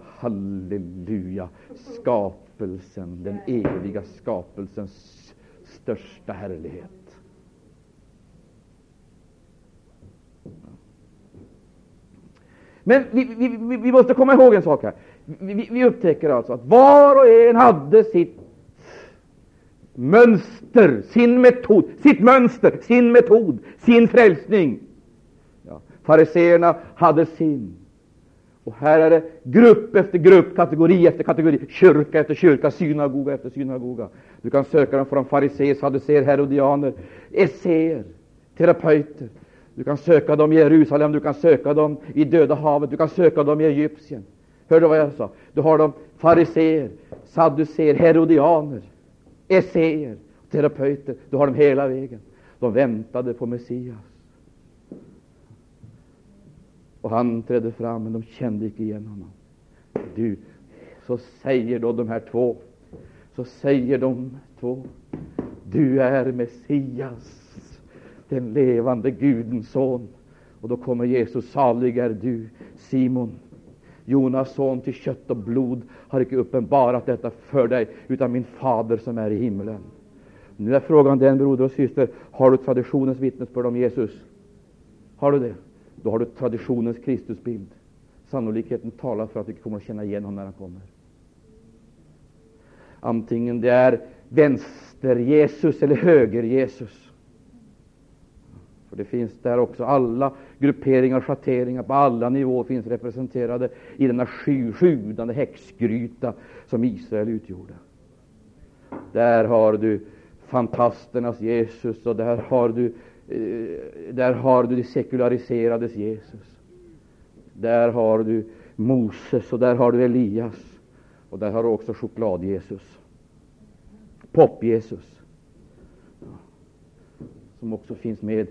A: Halleluja! Skapelsen, den eviga skapelsens största härlighet. Men vi, vi, vi, vi, måste komma ihåg en sak här. Vi, upptäcker alltså att var och en hade sitt mönster, sin metod, sitt mönster, sin metod, sin frälsning. Fariseerna hade sin. Och här är det grupp efter grupp, kategori efter kategori, kyrka efter kyrka, synagoga efter synagoga. Du kan söka dem från fariséer, saduceer, herodianer, esséer, terapeuter. Du kan söka dem i Jerusalem, du kan söka dem i Döda havet, du kan söka dem i Egypten. Hör du vad jag sa? Du har dem fariséer, sadduceer, herodianer, esséer, terapeuter. Du har dem hela vägen. De väntade på Messias. Och han trädde fram, men de kände icke igen honom. Du, så säger då de här två, så säger de två, du är Messias den levande Gudens son. Och då kommer Jesus, salig är du, Simon, Jonas son, till kött och blod har icke uppenbarat detta för dig, utan min fader som är i himlen. Nu är frågan den, broder och syster, har du traditionens vittnesbörd om Jesus? Har du det? Då har du traditionens Kristusbild. Sannolikheten talar för att du kommer att känna igen honom när han kommer. Antingen det är vänster-Jesus eller höger-Jesus. För det finns där också alla grupperingar och schatteringar på alla nivåer finns representerade i denna sjudande häxgryta som Israel utgjorde. Där har du fantasternas Jesus och där har du, Eh, där har du de sekulariserades Jesus. Där har du Moses och där har du Elias och där har du också choklad-Jesus. Pop-Jesus. Som också finns med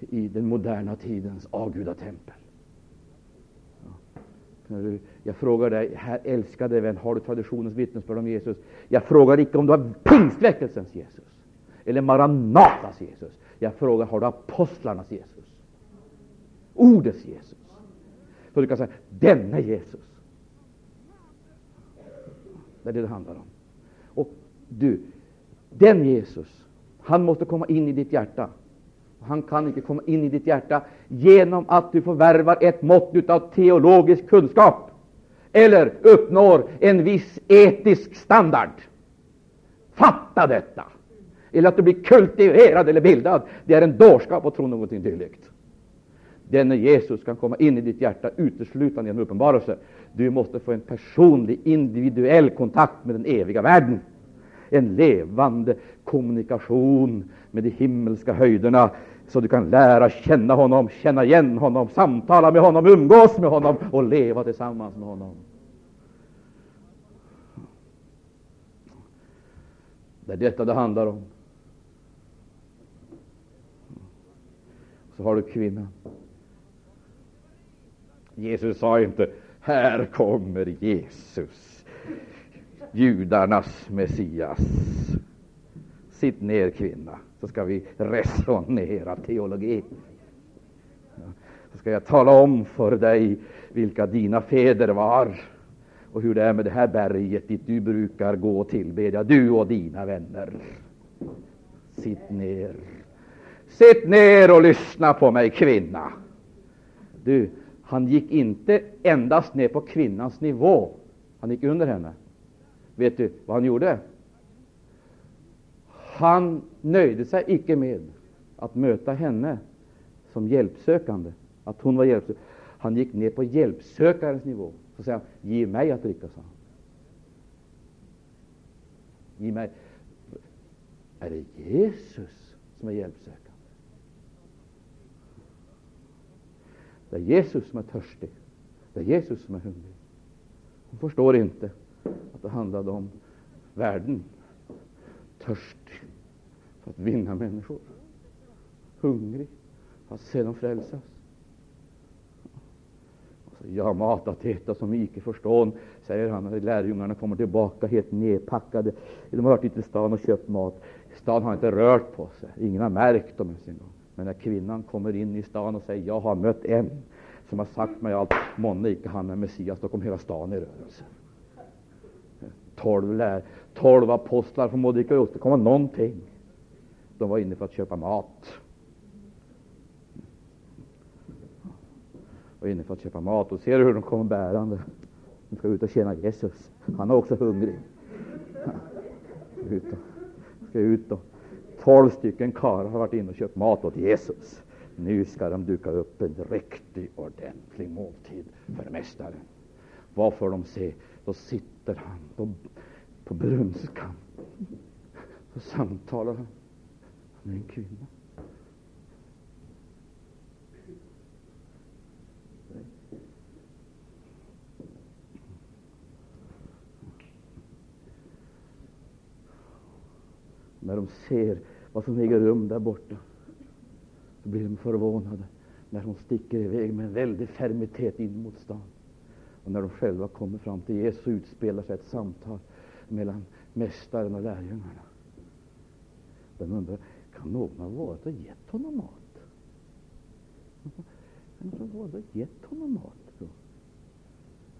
A: i den moderna tidens avgudatempel. Jag frågar dig, här älskade vän, har du traditionens vittnesbörd om Jesus? Jag frågar icke om du har pingstväckelsens Jesus eller Maranatas Jesus. Jag frågar, har du apostlarnas Jesus? Ordets Jesus. Så du kan säga, denne Jesus. Det är det det handlar om. Och du, den Jesus, han måste komma in i ditt hjärta. Han kan inte komma in i ditt hjärta genom att du förvärvar ett mått av teologisk kunskap eller uppnår en viss etisk standard. Fatta detta! Eller att du blir kultiverad eller bildad. Det är en dårskap att tro någonting dylikt. Denne Jesus kan komma in i ditt hjärta uteslutande genom uppenbarelse. Du måste få en personlig, individuell kontakt med den eviga världen en levande kommunikation med de himmelska höjderna så du kan lära känna honom, känna igen honom, samtala med honom, umgås med honom och leva tillsammans med honom. Det är detta det handlar om. Så har du kvinnan. Jesus sa inte här kommer Jesus, judarnas Messias. Sitt ner kvinna så ska vi resonera teologi. Så ska jag tala om för dig vilka dina fäder var och hur det är med det här berget dit du brukar gå och tillbedja, du och dina vänner. Sitt ner. Sitt ner och lyssna på mig, kvinna. Du, han gick inte endast ner på kvinnans nivå. Han gick under henne. Vet du vad han gjorde? Han nöjde sig icke med att möta henne som hjälpsökande, att hon var hjälpsökande. Han gick ner på hjälpsökarens nivå. Så säger han, ge mig att dricka, sa han. Ge mig. Är det Jesus som är hjälpsökare? Det är Jesus som är törstig. Det är Jesus som är hungrig. Hon förstår inte att det handlade om världen. Törstig för att vinna människor. Hungrig för att se dem frälsas. Jag har mat att äta som icke förstår, säger han när lärjungarna kommer tillbaka helt nedpackade. De har varit ute i stan och köpt mat. Stan har inte rört på sig. Ingen har märkt dem ens en gång. Men när kvinnan kommer in i stan och säger jag har mött en som har sagt mig allt, månne icke han är Messias, då kommer hela stan i rörelse. Tolv, lär, tolv apostlar förmådde icke åstadkomma någonting. De var inne för att köpa mat. var inne för att köpa mat och ser du hur de kommer bärande. De ska ut och tjäna Jesus. Han är också hungrig. Ut och, ska ut och, tolv stycken karlar har varit inne och köpt mat åt Jesus. Nu ska de duka upp en riktig, ordentlig måltid för Mästaren. Vad får de se? Då sitter han då, på brunnskan och samtalar han med en kvinna. När de ser vad som äger rum där borta, så blir de förvånade när hon sticker iväg med en väldig fermitet in mot stan. Och när de själva kommer fram till Jesus utspelar sig ett samtal mellan Mästaren och lärjungarna. De undrar, kan någon ha varit och gett honom mat? Kan någon ha varit och gett honom mat? Då?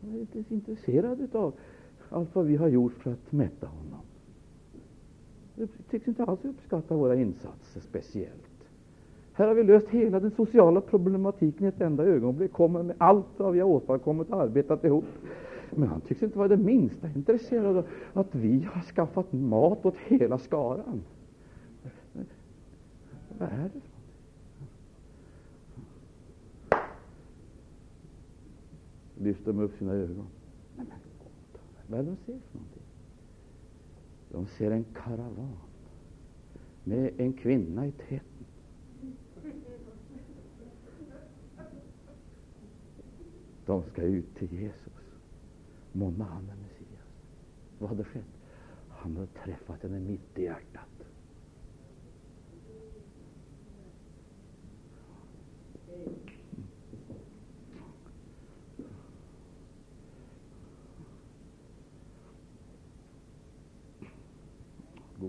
A: Är inte intresserad av allt vad vi har gjort för att mätta honom. Tycks inte alls uppskatta våra insatser speciellt. Här har vi löst hela den sociala problematiken i ett enda ögonblick, kommer med allt vad vi har åstadkommit och arbetat ihop. Men han tycks inte vara det minsta intresserad av att vi har skaffat mat åt hela skaran. Vad är det Lyfter de upp sina ögon. vad är det de ser för någonting? De ser en karavan med en kvinna i täten. De ska ut till Jesus. Månne han är Messias. Vad hade skett? Han hade träffat henne mitt i hjärtat.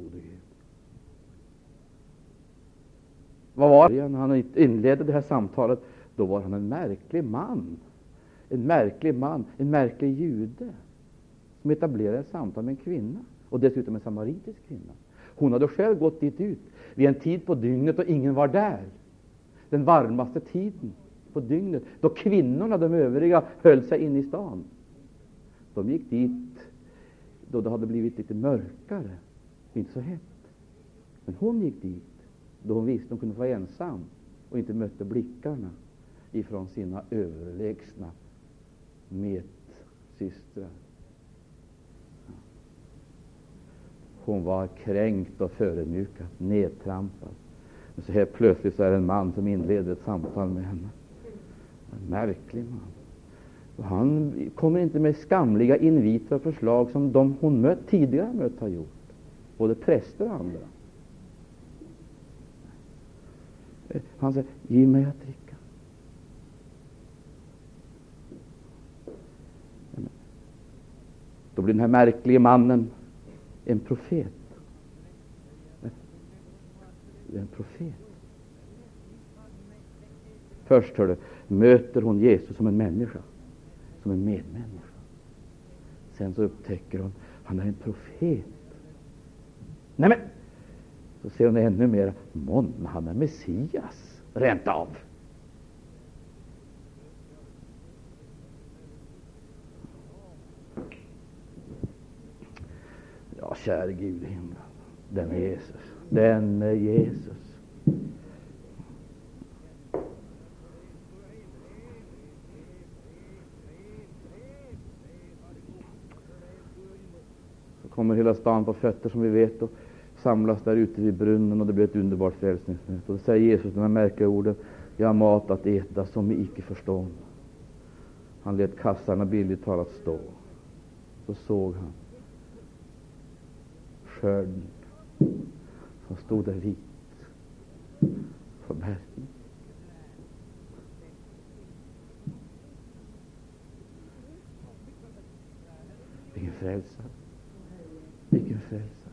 A: Frimodighet. Vad var det när han inledde det här samtalet? Då var han en märklig man. En märklig man, en märklig jude som etablerade ett samtal med en kvinna och dessutom en samaritisk kvinna. Hon hade själv gått dit ut vid en tid på dygnet då ingen var där. Den varmaste tiden på dygnet då kvinnorna, de övriga, höll sig inne i stan. De gick dit då det hade blivit lite mörkare, inte så hett. Men hon gick dit då hon visste att hon kunde vara ensam och inte mötte blickarna ifrån sina överlägsna medsystrar. Hon var kränkt och förödmjukad, nedtrampad. Men så här plötsligt så är det en man som inleder ett samtal med henne. En märklig man. Och han kommer inte med skamliga inviter och förslag som de hon mött, tidigare mött har gjort. Både präster och andra. Han säger, ge mig att dricka. Då blir den här märklige mannen en profet. En profet. Först hör du, möter hon Jesus som en människa, som en medmänniska. Sen så upptäcker hon, han är en profet. Nej men, så ser hon ännu mer, månne han är Messias, rent av. Ja, käre Gud i himlen, den Jesus. Den Jesus. kommer hela stan på fötter som vi vet och samlas där ute vid brunnen och det blir ett underbart frälsningsmöte. Och då säger Jesus de här märkliga orden. Jag har mat att äta som ni icke förstår. Han lät kassarna billigt talat stå. Så såg han skörden som stod där vit på bergen. Vilken frälsare! Frälsare!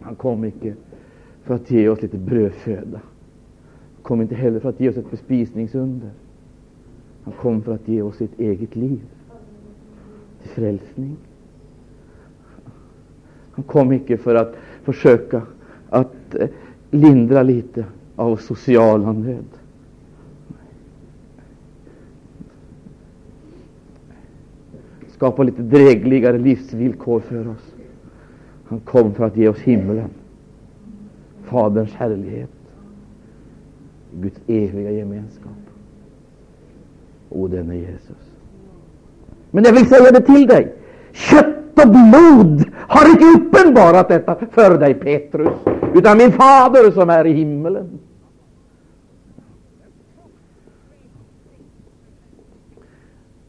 A: Han kom icke för att ge oss lite brödföda. Han kom inte heller för att ge oss ett bespisningsunder. Han kom för att ge oss sitt eget liv till frälsning. Han kom icke för att försöka att eh, lindra lite av sociala nöd. Skapa lite drägligare livsvillkor för oss. Han kom för att ge oss himlen, Faderns härlighet, Guds eviga gemenskap. O, denne Jesus. Men jag vill säga det till dig. Kött och blod har inte uppenbarat detta för dig, Petrus, utan min fader som är i himmelen.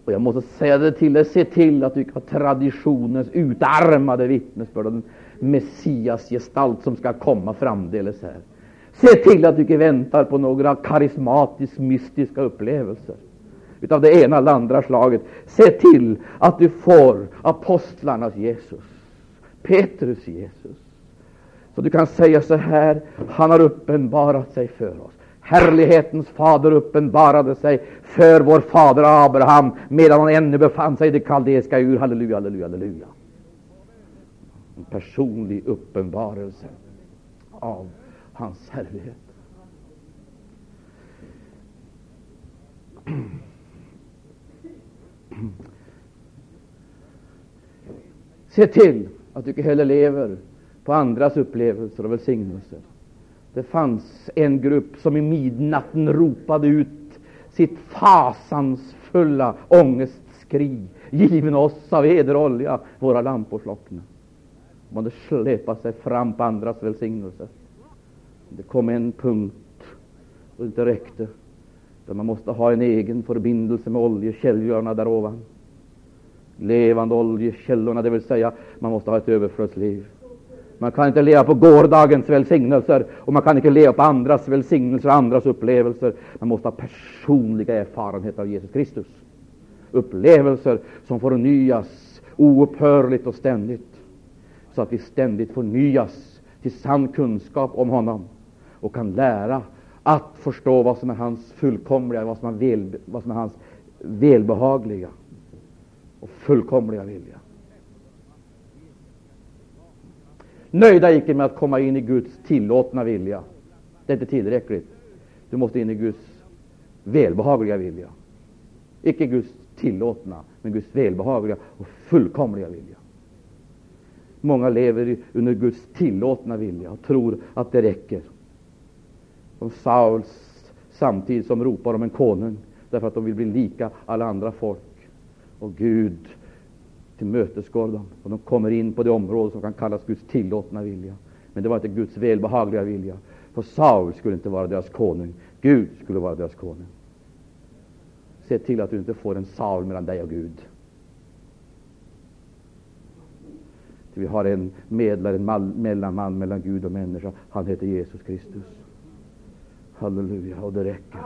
A: Och jag måste säga det till dig, se till att du har traditionens utarmade vittnesbörd den Messias gestalt som ska komma framdeles här. Se till att du inte väntar på några karismatiskt mystiska upplevelser utav det ena eller andra slaget. Se till att du får apostlarnas Jesus, Petrus Jesus. Så du kan säga så här, han har uppenbarat sig för oss. Härlighetens fader uppenbarade sig för vår fader Abraham medan han ännu befann sig i det kaldeiska ur. Halleluja, halleluja, halleluja. En personlig uppenbarelse av hans härlighet. Se till att du inte heller lever på andras upplevelser och välsignelser. Det fanns en grupp som i midnatten ropade ut sitt fasansfulla ångestskri. Given oss av eder olja, våra lampor slockna. De hade släpat sig fram på andras välsignelser. Det kom en punkt då det inte räckte. Där man måste ha en egen förbindelse med oljekällorna där ovan. Levande oljekällorna, det vill säga man måste ha ett överflödsliv. Man kan inte leva på gårdagens välsignelser och man kan inte leva på andras välsignelser och andras upplevelser. Man måste ha personliga erfarenheter av Jesus Kristus. Upplevelser som förnyas oupphörligt och ständigt. Så att vi ständigt förnyas till sann kunskap om honom och kan lära att förstå vad som är hans fullkomliga, vad som är, väl, vad som är hans välbehagliga och fullkomliga vilja. Nöjda icke med att komma in i Guds tillåtna vilja. Det är inte tillräckligt. Du måste in i Guds välbehagliga vilja. Icke Guds tillåtna, men Guds välbehagliga och fullkomliga vilja. Många lever under Guds tillåtna vilja och tror att det räcker. Som Sauls samtidigt som ropar om en konung därför att de vill bli lika alla andra folk. Och Gud tillmötesgår dem och de kommer in på det område som kan kallas Guds tillåtna vilja. Men det var inte Guds välbehagliga vilja. För Saul skulle inte vara deras konung. Gud skulle vara deras konung. Se till att du inte får en Saul mellan dig och Gud. Vi har en medlare, en mellanman mellan Gud och människa. Han heter Jesus Kristus. Halleluja, och det räcker.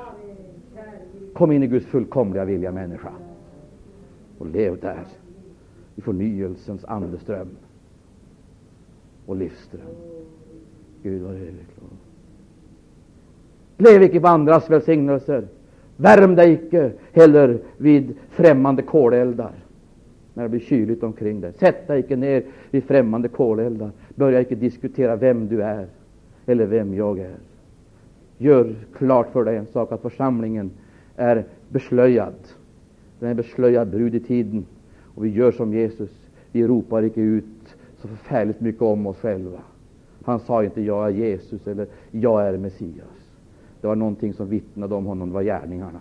A: Kom in i Guds fullkomliga vilja, människa, och lev där i förnyelsens andeström och livsström. Gud var helig. Lev icke på andras välsignelser. Värm dig icke heller vid främmande koleldar när det blir kyligt omkring dig. Sätt dig icke ner vid främmande koleldar. Börja icke diskutera vem du är eller vem jag är. Gör klart för dig en sak, att församlingen är beslöjad. Den är beslöjad brud i tiden. Och vi gör som Jesus. Vi ropar icke ut så förfärligt mycket om oss själva. Han sa inte jag är Jesus eller jag är Messias. Det var någonting som vittnade om honom, det var gärningarna.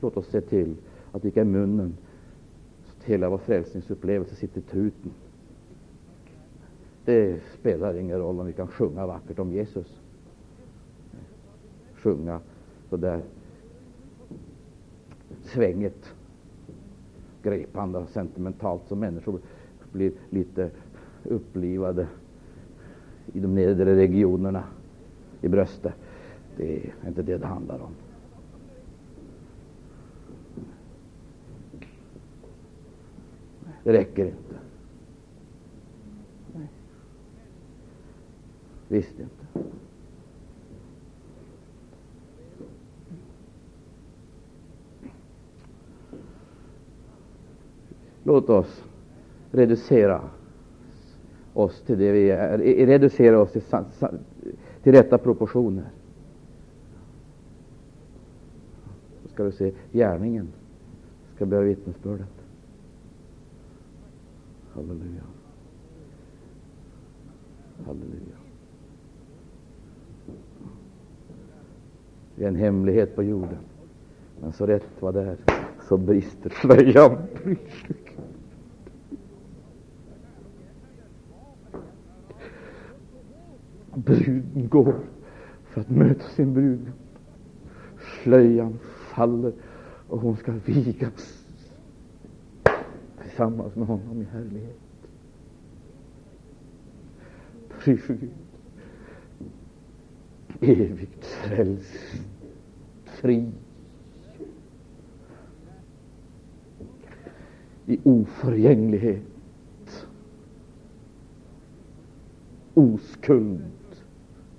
A: Låt oss se till att det icke är munnen, så att hela vår frälsningsupplevelse sitter i truten. Det spelar ingen roll om vi kan sjunga vackert om Jesus. Sjunga så där svänget, gripande och sentimentalt så människor blir lite upplivade i de nedre regionerna i bröstet. Det är inte det det handlar om. Det räcker inte. Visst inte. Låt oss reducera oss till det vi är, reducera oss till, till rätta proportioner. Då ska du se gärningen ska bära vittnesbördet. Halleluja. Halleluja. Det är en hemlighet på jorden. Men så rätt vad det är, så brister slöjan. Bruden går för att möta sin brud. Slöjan faller och hon ska vigas tillsammans med honom i härlighet. Pris Gud. Evigt frälst, fri i oförgänglighet, oskuld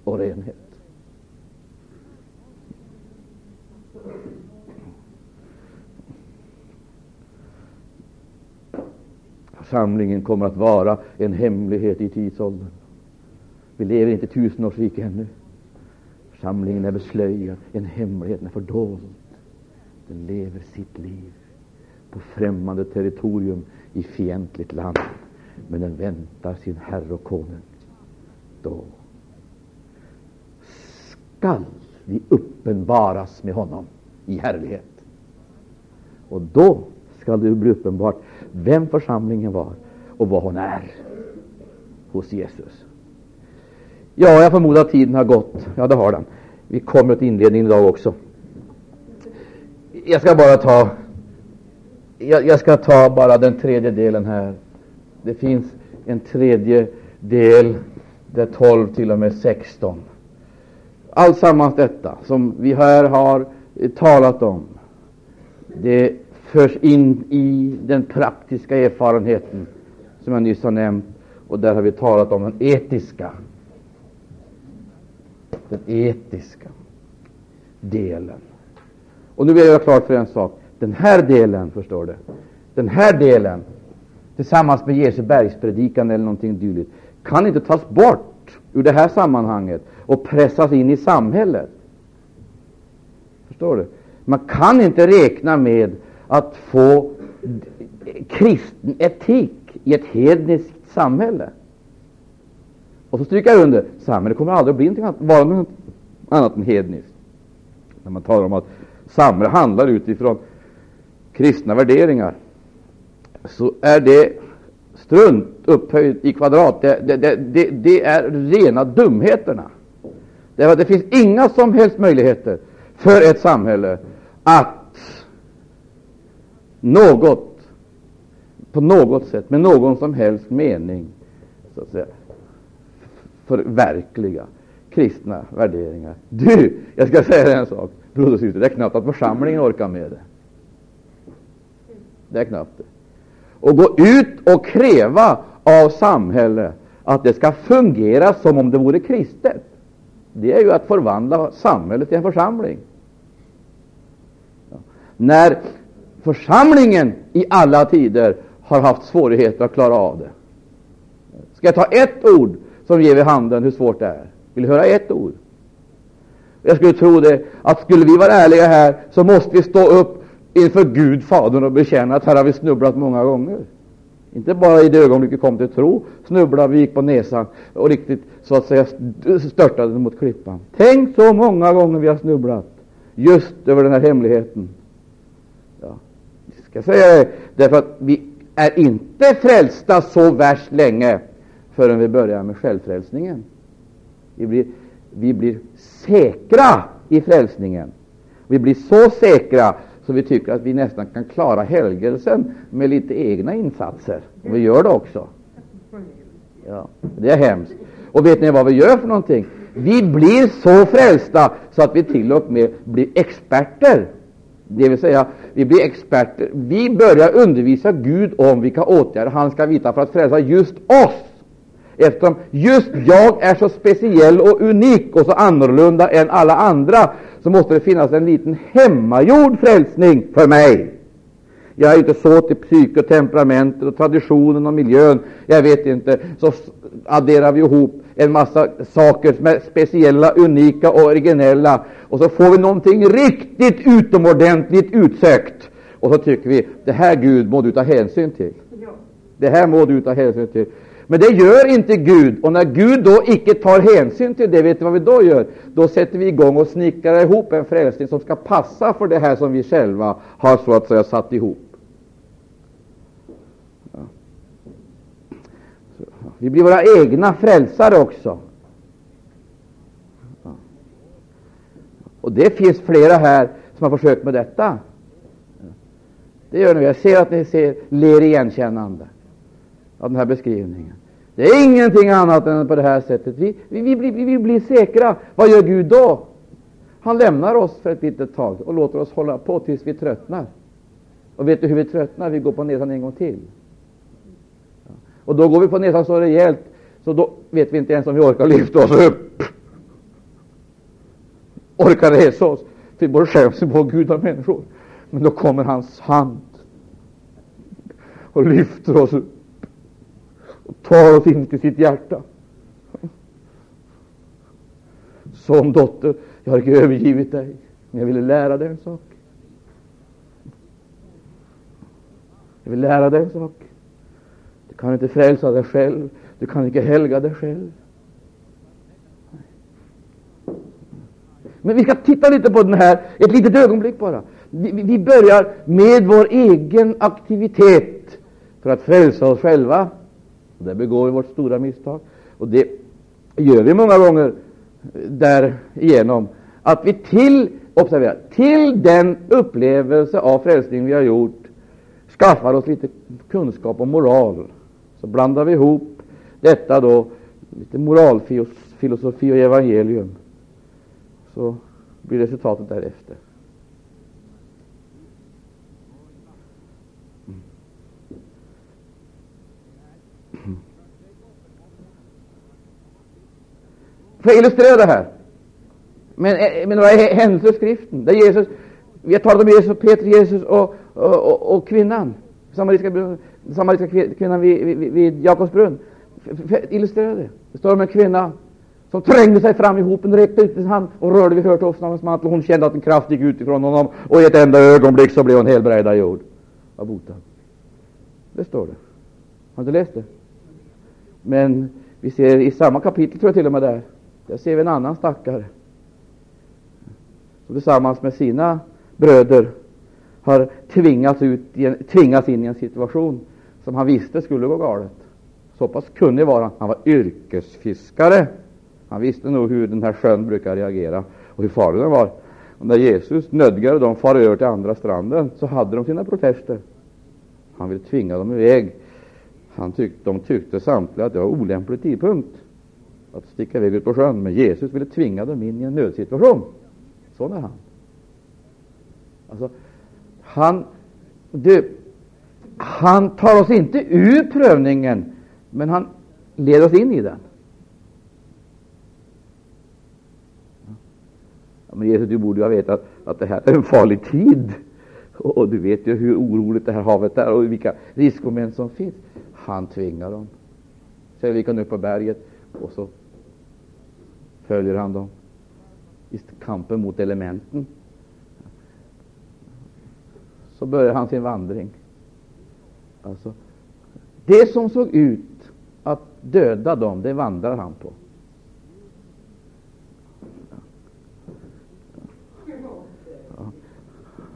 A: och renhet. Församlingen kommer att vara en hemlighet i tidsåldern. Vi lever inte i tusenårsrike ännu. Församlingen är beslöjad, en hemlighet, den är fördold. Den lever sitt liv på främmande territorium i fientligt land. Men den väntar sin Herre och Konung. Då skall vi uppenbaras med honom i härlighet. Och då skall det bli uppenbart vem församlingen var och vad hon är hos Jesus. Ja, jag förmodar att tiden har gått. Ja, det har den. Vi kommer till inledningen idag också. Jag ska bara ta jag, jag ska ta bara den tredje delen här. Det finns en tredje del, där 12 till och med 16. Alltsammans detta som vi här har eh, talat om, det förs in i den praktiska erfarenheten som jag nyss har nämnt, och där har vi talat om den etiska, den etiska delen. Och nu vill jag göra klart för en sak. Den här delen, förstår du, den här delen tillsammans med Jesu bergspredikan eller någonting dylikt kan inte tas bort ur det här sammanhanget och pressas in i samhället. Förstår du? Man kan inte räkna med att få kristen etik i ett hedniskt samhälle. Och så stryker jag under, samhället kommer aldrig att bli någonting annat, vara något annat än hedniskt. När man talar om att samhället handlar utifrån kristna värderingar, så är det strunt upphöjt i kvadrat. Det, det, det, det är rena dumheterna. Därför det finns inga som helst möjligheter för ett samhälle att något, på något sätt, med någon som helst mening, så att säga, förverkliga kristna värderingar. Du, jag ska säga dig en sak, broder och syster, det är knappt att församlingen orkar med det. Det är knappt det. Och gå ut och kräva av samhället att det ska fungera som om det vore kristet det är ju att förvandla samhället till en församling. Ja. När församlingen i alla tider har haft svårigheter att klara av det. Ska jag ta ett ord som ger vid handen hur svårt det är? Vill du höra ett ord? Jag skulle tro det, att skulle vi vara ärliga här, så måste vi stå upp inför Gud, Fadern, och bekänna att här har vi snubblat många gånger. Inte bara i det ögonblick vi kom till tro, snubblade vi, gick på näsan och riktigt så att säga störtade mot klippan. Tänk så många gånger vi har snubblat just över den här hemligheten. Ja, jag ska säga det, därför att vi är inte frälsta så värst länge förrän vi börjar med självfrälsningen. Vi blir, vi blir säkra i frälsningen. Vi blir så säkra så vi tycker att vi nästan kan klara helgelsen med lite egna insatser. Och vi gör det också. Ja, det är hemskt. Och vet ni vad vi gör för någonting? Vi blir så frälsta så att vi till och med blir experter. Det vill säga, vi blir experter. Vi börjar undervisa Gud om vilka åtgärder han ska vidta för att frälsa just oss. Eftersom just jag är så speciell och unik och så annorlunda än alla andra, så måste det finnas en liten hemmagjord frälsning för mig. Jag är inte så till psyke och temperamentet och traditionen och miljön. Jag vet inte. Så adderar vi ihop en massa saker som är speciella, unika och originella. Och så får vi någonting riktigt utomordentligt utsökt. Och så tycker vi, det här Gud må du ta hänsyn till. Det här må du ta hänsyn till. Men det gör inte Gud. Och när Gud då icke tar hänsyn till det, vet du vad vi då gör? Då sätter vi igång och snickrar ihop en frälsning som ska passa för det här som vi själva har så att säga satt ihop. Ja. Vi blir våra egna frälsare också. Ja. Och det finns flera här som har försökt med detta. Det gör ni. Jag ser att ni ser, ler igenkännande av den här beskrivningen. Det är ingenting annat än på det här sättet. Vi, vi, vi, blir, vi blir säkra. Vad gör Gud då? Han lämnar oss för ett litet tag och låter oss hålla på tills vi tröttnar. Och vet du hur vi tröttnar? Vi går på näsan en gång till. Och då går vi på näsan så rejält, så då vet vi inte ens om vi orkar lyfta oss upp. Orkar resa oss. Vi både skäms på Gud och människor. Men då kommer hans hand och lyfter oss upp och tar oss in till sitt hjärta. Som dotter, jag har inte övergivit dig, men jag ville lära dig en sak. Jag vill lära dig en sak. Du kan inte frälsa dig själv, du kan inte helga dig själv. Men vi ska titta lite på den här, ett litet ögonblick bara. Vi, vi börjar med vår egen aktivitet för att frälsa oss själva. Där begår vi vårt stora misstag. Och det gör vi många gånger därigenom att vi till, observera, till den upplevelse av frälsning vi har gjort skaffar oss lite kunskap om moral. Så blandar vi ihop detta då, lite moralfilosofi och evangelium. Så blir resultatet därefter. För att illustrera det här med, eh, med några händelser i skriften. Där Jesus, vi har talat om Jesus, Peter, Jesus och, och, och, och kvinnan, samariska, samariska kvinnan vid, vid, vid Jakobs brunn. Illustrera det. Det står om en kvinna som trängde sig fram i hopen, räckte ut sin hand och rörde vid hörtofsen av hans mantel. Hon kände att en kraft gick ut ifrån honom och i ett enda ögonblick så blev hon helbrägdad jord av botad. Det står det. Har du läst det? Men vi ser i samma kapitel, tror jag till och med där, där ser vi en annan stackare som tillsammans med sina bröder har tvingats, ut tvingats in i en situation som han visste skulle gå galet. Så pass kunnig var han. Han var yrkesfiskare. Han visste nog hur den här sjön brukar reagera och hur farlig den var. Och när Jesus nödgade dem fara över till andra stranden så hade de sina protester. Han ville tvinga dem iväg. Han tyck, de tyckte samtliga att det var olämplig tidpunkt att sticka iväg ut på sjön, men Jesus ville tvinga dem in i en nödsituation. Sån är han. Alltså, han, du, han tar oss inte ur prövningen, men han leder oss in i den. Ja, men Jesus, du borde ju ha vetat att det här är en farlig tid. Och du vet ju hur oroligt det här havet är och vilka riskmoment som finns. Han tvingar dem. Så vi kan upp på berget och så följer han dem i kampen mot elementen. Så börjar han sin vandring. Alltså, Det som såg ut att döda dem, det vandrar han på.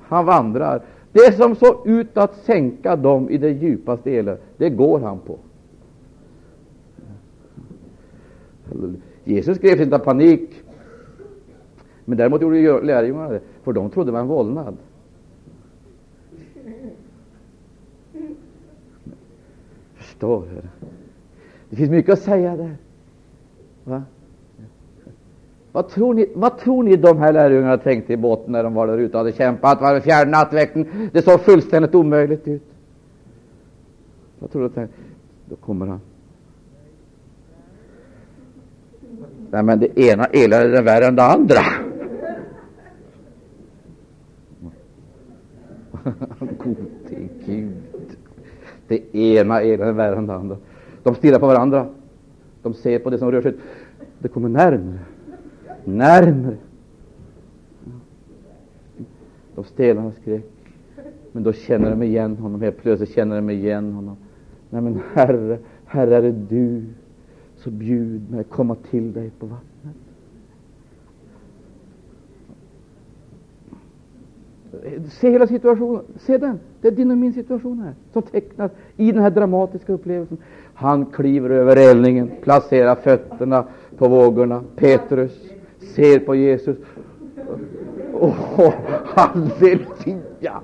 A: Han vandrar. Det som såg ut att sänka dem i det djupaste eländet, det går han på. Jesus greps inte av panik, men däremot gjorde lärjungarna det, för de trodde det var en vålnad. Förstår du? Det finns mycket att säga där. Va? Vad tror, ni, vad tror ni de här lärjungarna tänkte i båten när de var där ute och hade kämpat var fjärde nattväkten? Det såg fullständigt omöjligt ut. Vad tror du? Då kommer han. Nej, men det ena eländet är värre än det andra. Gode Gud. Det ena eländet är värre än det andra. De stirrar på varandra. De ser på det som rör sig. Det kommer närmare. Närmare. De stelnar och skrek. Men då känner de igen honom. Helt plötsligt känner de igen honom. Nej, men Herre, Herre är det du så bjud mig komma till dig på vattnet. Se hela situationen. Se den. Det är din och min situation här som tecknas i den här dramatiska upplevelsen. Han kliver över relningen, placerar fötterna på vågorna. Petrus ser på Jesus. Åh, oh, halleluja!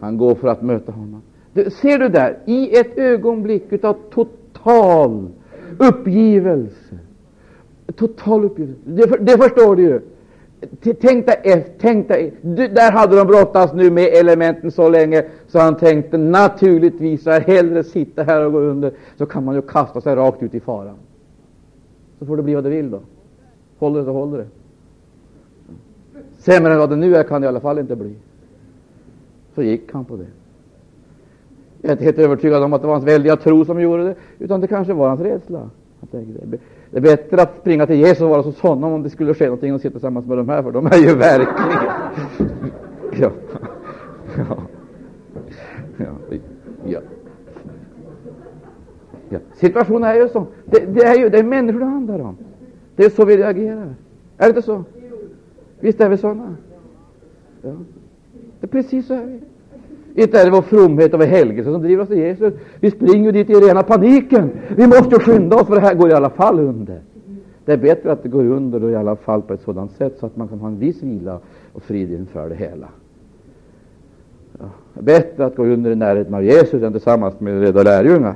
A: Han går för att möta honom. Ser du där, i ett ögonblick av total uppgivelse. Total uppgivelse. Det, det förstår du ju. Tänk dig, tänk dig, där hade de brottats nu med elementen så länge så han tänkte naturligtvis att hellre sitta här och gå under så kan man ju kasta sig rakt ut i faran. Så får det bli vad det vill då. Håller det så håller det. Sämre än vad det nu är kan det i alla fall inte bli. Så gick han på det. Jag är inte helt övertygad om att det var hans väldiga tro som gjorde det, utan det kanske var hans rädsla. Det är bättre att springa till Jesus och vara hos honom om det skulle ske någonting och sitta tillsammans med de här, för de är ju verkligen... ja. Ja. Ja. ja. ja. Situationen är ju så. Det, det, är ju det är människor det handlar om. Det är så vi reagerar. Är det inte så? Visst är vi sådana? Ja. Det är precis så är vi. Inte är det vår fromhet och vår helgelse som driver oss till Jesus. Vi springer dit i rena paniken. Vi måste skynda oss, för det här går i alla fall under. Det är bättre att det går under då i alla fall på ett sådant sätt så att man kan ha en viss vila och frid inför det hela. Ja, bättre att gå under i närheten av Jesus än tillsammans med reda lärjungar.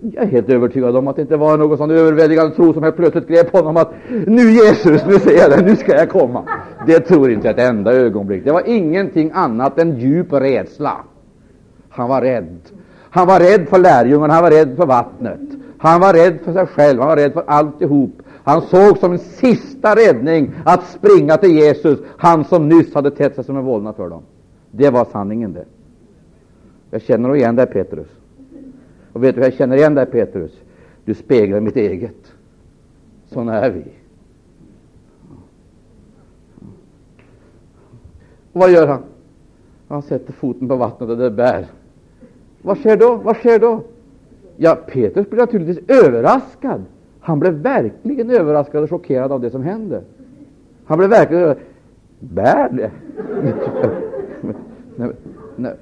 A: Jag är helt övertygad om att det inte var någon sån överväldigande tro som helt plötsligt grep honom att nu Jesus, nu ser jag det, nu ska jag komma. Det tror inte ett enda ögonblick. Det var ingenting annat än djup rädsla. Han var rädd. Han var rädd för lärjungarna, han var rädd för vattnet. Han var rädd för sig själv, han var rädd för alltihop. Han såg som en sista räddning att springa till Jesus, han som nyss hade tett sig som en vålnad för dem. Det var sanningen det. Jag känner igen dig Petrus. Och vet du, jag känner igen dig Petrus. Du speglar mitt eget. Sådana är vi. Och vad gör han? Han sätter foten på vattnet och det bär. Vad sker då? Vad sker då? Ja, Petrus blir naturligtvis överraskad. Han blev verkligen överraskad och chockerad av det som hände. Han blev verkligen överraskad. Bär det? nej, nej.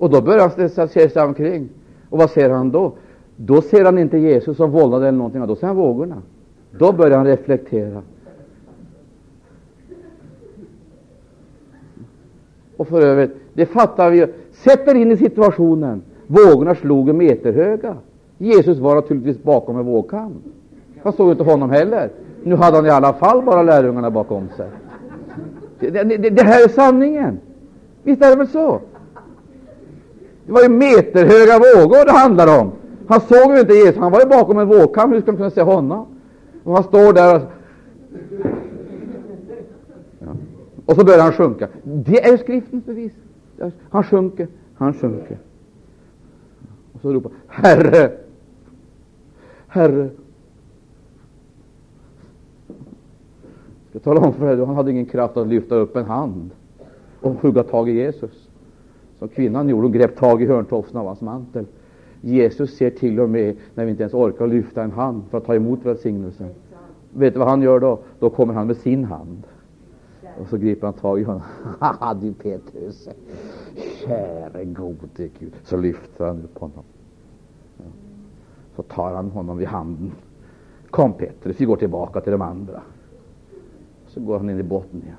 A: Och då börjar han se sig omkring. Och vad ser han då? Då ser han inte Jesus som vållade eller någonting, då ser han vågorna. Då börjar han reflektera. Och för övrigt, det fattar vi ju. Sätt er in i situationen. Vågorna slog meterhöga. Jesus var naturligtvis bakom en vågkam. Han såg inte honom heller. Nu hade han i alla fall bara lärjungarna bakom sig. Det, det, det här är sanningen. Visst är det väl så? Det var ju meterhöga vågor det handlade om. Han såg ju inte Jesus, han var ju bakom en vågkam. Hur ska man kunna se honom? Och han står där och, ja. och så börjar han sjunka. Det är skriftens bevis. Han sjunker, han sjunker. Och så ropar Herre, Herre, jag ska tala om för dig, han hade ingen kraft att lyfta upp en hand och hugga tag i Jesus. Som kvinnan gjorde, hon grep tag i hörntofsen av hans mantel. Jesus ser till och med när vi inte ens orkar lyfta en hand för att ta emot välsignelsen. Vet du vad han gör då? Då kommer han med sin hand. Och så griper han tag i honom. Haha, du Petrus. Käre gode Gud. Så lyfter han upp honom. Så tar han honom vid handen. Kom Petrus, vi går tillbaka till de andra. Så går han in i botten igen.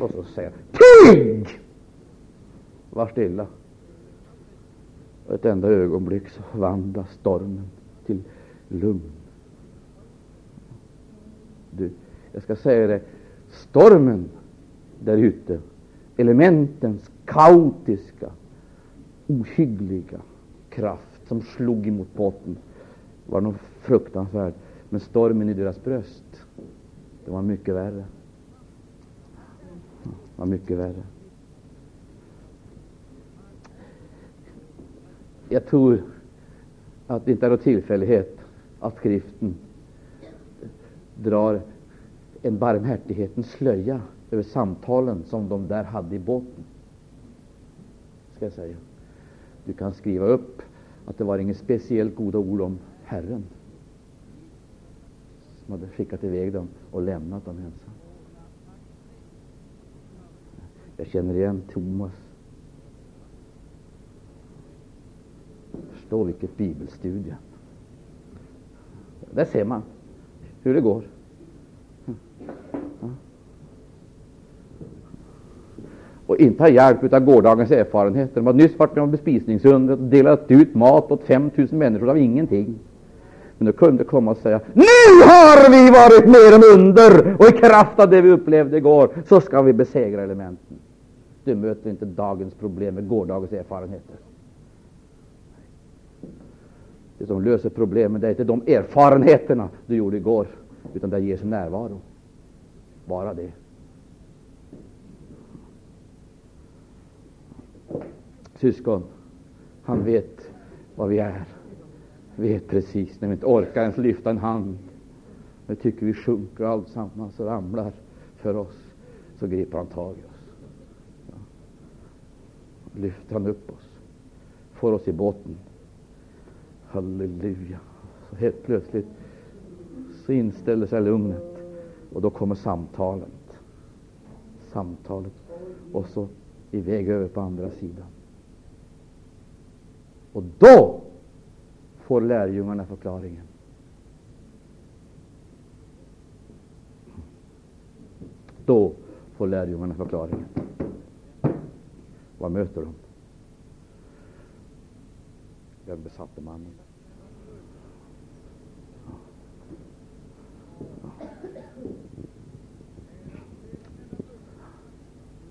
A: Och så säger han Tig! Var stilla. Och ett enda ögonblick så vandrar stormen till lugn. Du, jag ska säga det, stormen där ute, elementens kaotiska, ohyggliga kraft som slog emot botten var nog fruktansvärd. Men stormen i deras bröst, det var mycket värre. Det var mycket värre. Jag tror att det inte är någon tillfällighet att skriften drar en barmhärtighetens slöja över samtalen som de där hade i båten. Ska jag säga. Du kan skriva upp att det var inget speciellt goda ord om Herren som hade skickat iväg dem och lämnat dem ensamma. Jag känner igen Thomas. Förstå vilket bibelstudie. Där ser man hur det går. Och inte ha hjälp av gårdagens erfarenheter. De har nyss varit med om bespisningsundret och delat ut mat åt 5 000 människor av ingenting. Men de kunde komma och säga Nu har vi varit med om under och i kraft av det vi upplevde igår så ska vi besegra elementen. Du möter inte dagens problem med gårdagens erfarenheter. Det som löser problemen det är inte de erfarenheterna du gjorde igår, utan det är Jesu närvaro. Bara det. Syskon, han vet vad vi är. Vet precis när vi inte orkar ens lyfta en hand. När vi tycker vi sjunker alltsammans och ramlar för oss, så griper han tag i oss. Ja. Lyfter han upp oss, får oss i båten. Halleluja. Så helt plötsligt så inställer sig lugnet och då kommer samtalet. Samtalet. Och så iväg över på andra sidan. Och då får lärjungarna förklaringen. Då får lärjungarna förklaringen. Vad möter de? Den besatte mannen.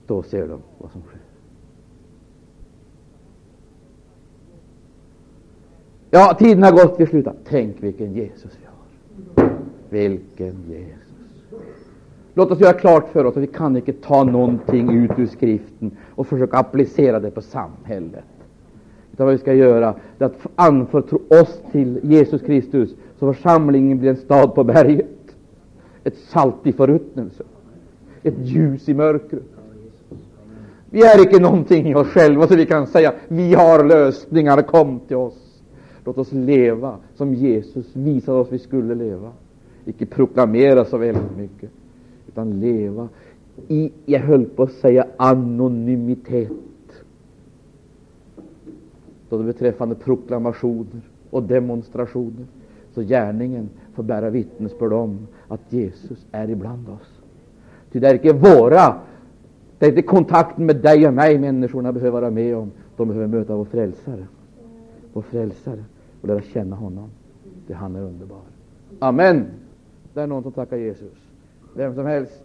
A: Då ser de vad som sker. Ja, tiden har gått, vi slutar. Tänk vilken Jesus vi har. Vilken Jesus. Låt oss göra klart för oss att vi kan inte ta någonting ut ur skriften och försöka applicera det på samhället. Utan vad vi ska göra är att anförtro oss till Jesus Kristus så församlingen blir en stad på berget. Ett salt i förruttnelse. Ett ljus i mörkret. Vi är icke någonting i oss själva så vi kan säga vi har lösningar, kom till oss. Låt oss leva som Jesus visade oss vi skulle leva. Icke proklamera så väldigt mycket, utan leva i, jag höll på att säga anonymitet. Då det beträffande proklamationer och demonstrationer, så gärningen får bära vittnesbörd om att Jesus är ibland oss. Ty det är icke våra det är inte kontakten med dig och mig människorna behöver vara med om. De behöver möta vår frälsare. Vår frälsare och lära känna honom. Det han är underbar. Amen. Det är någon som tackar Jesus. Vem som helst.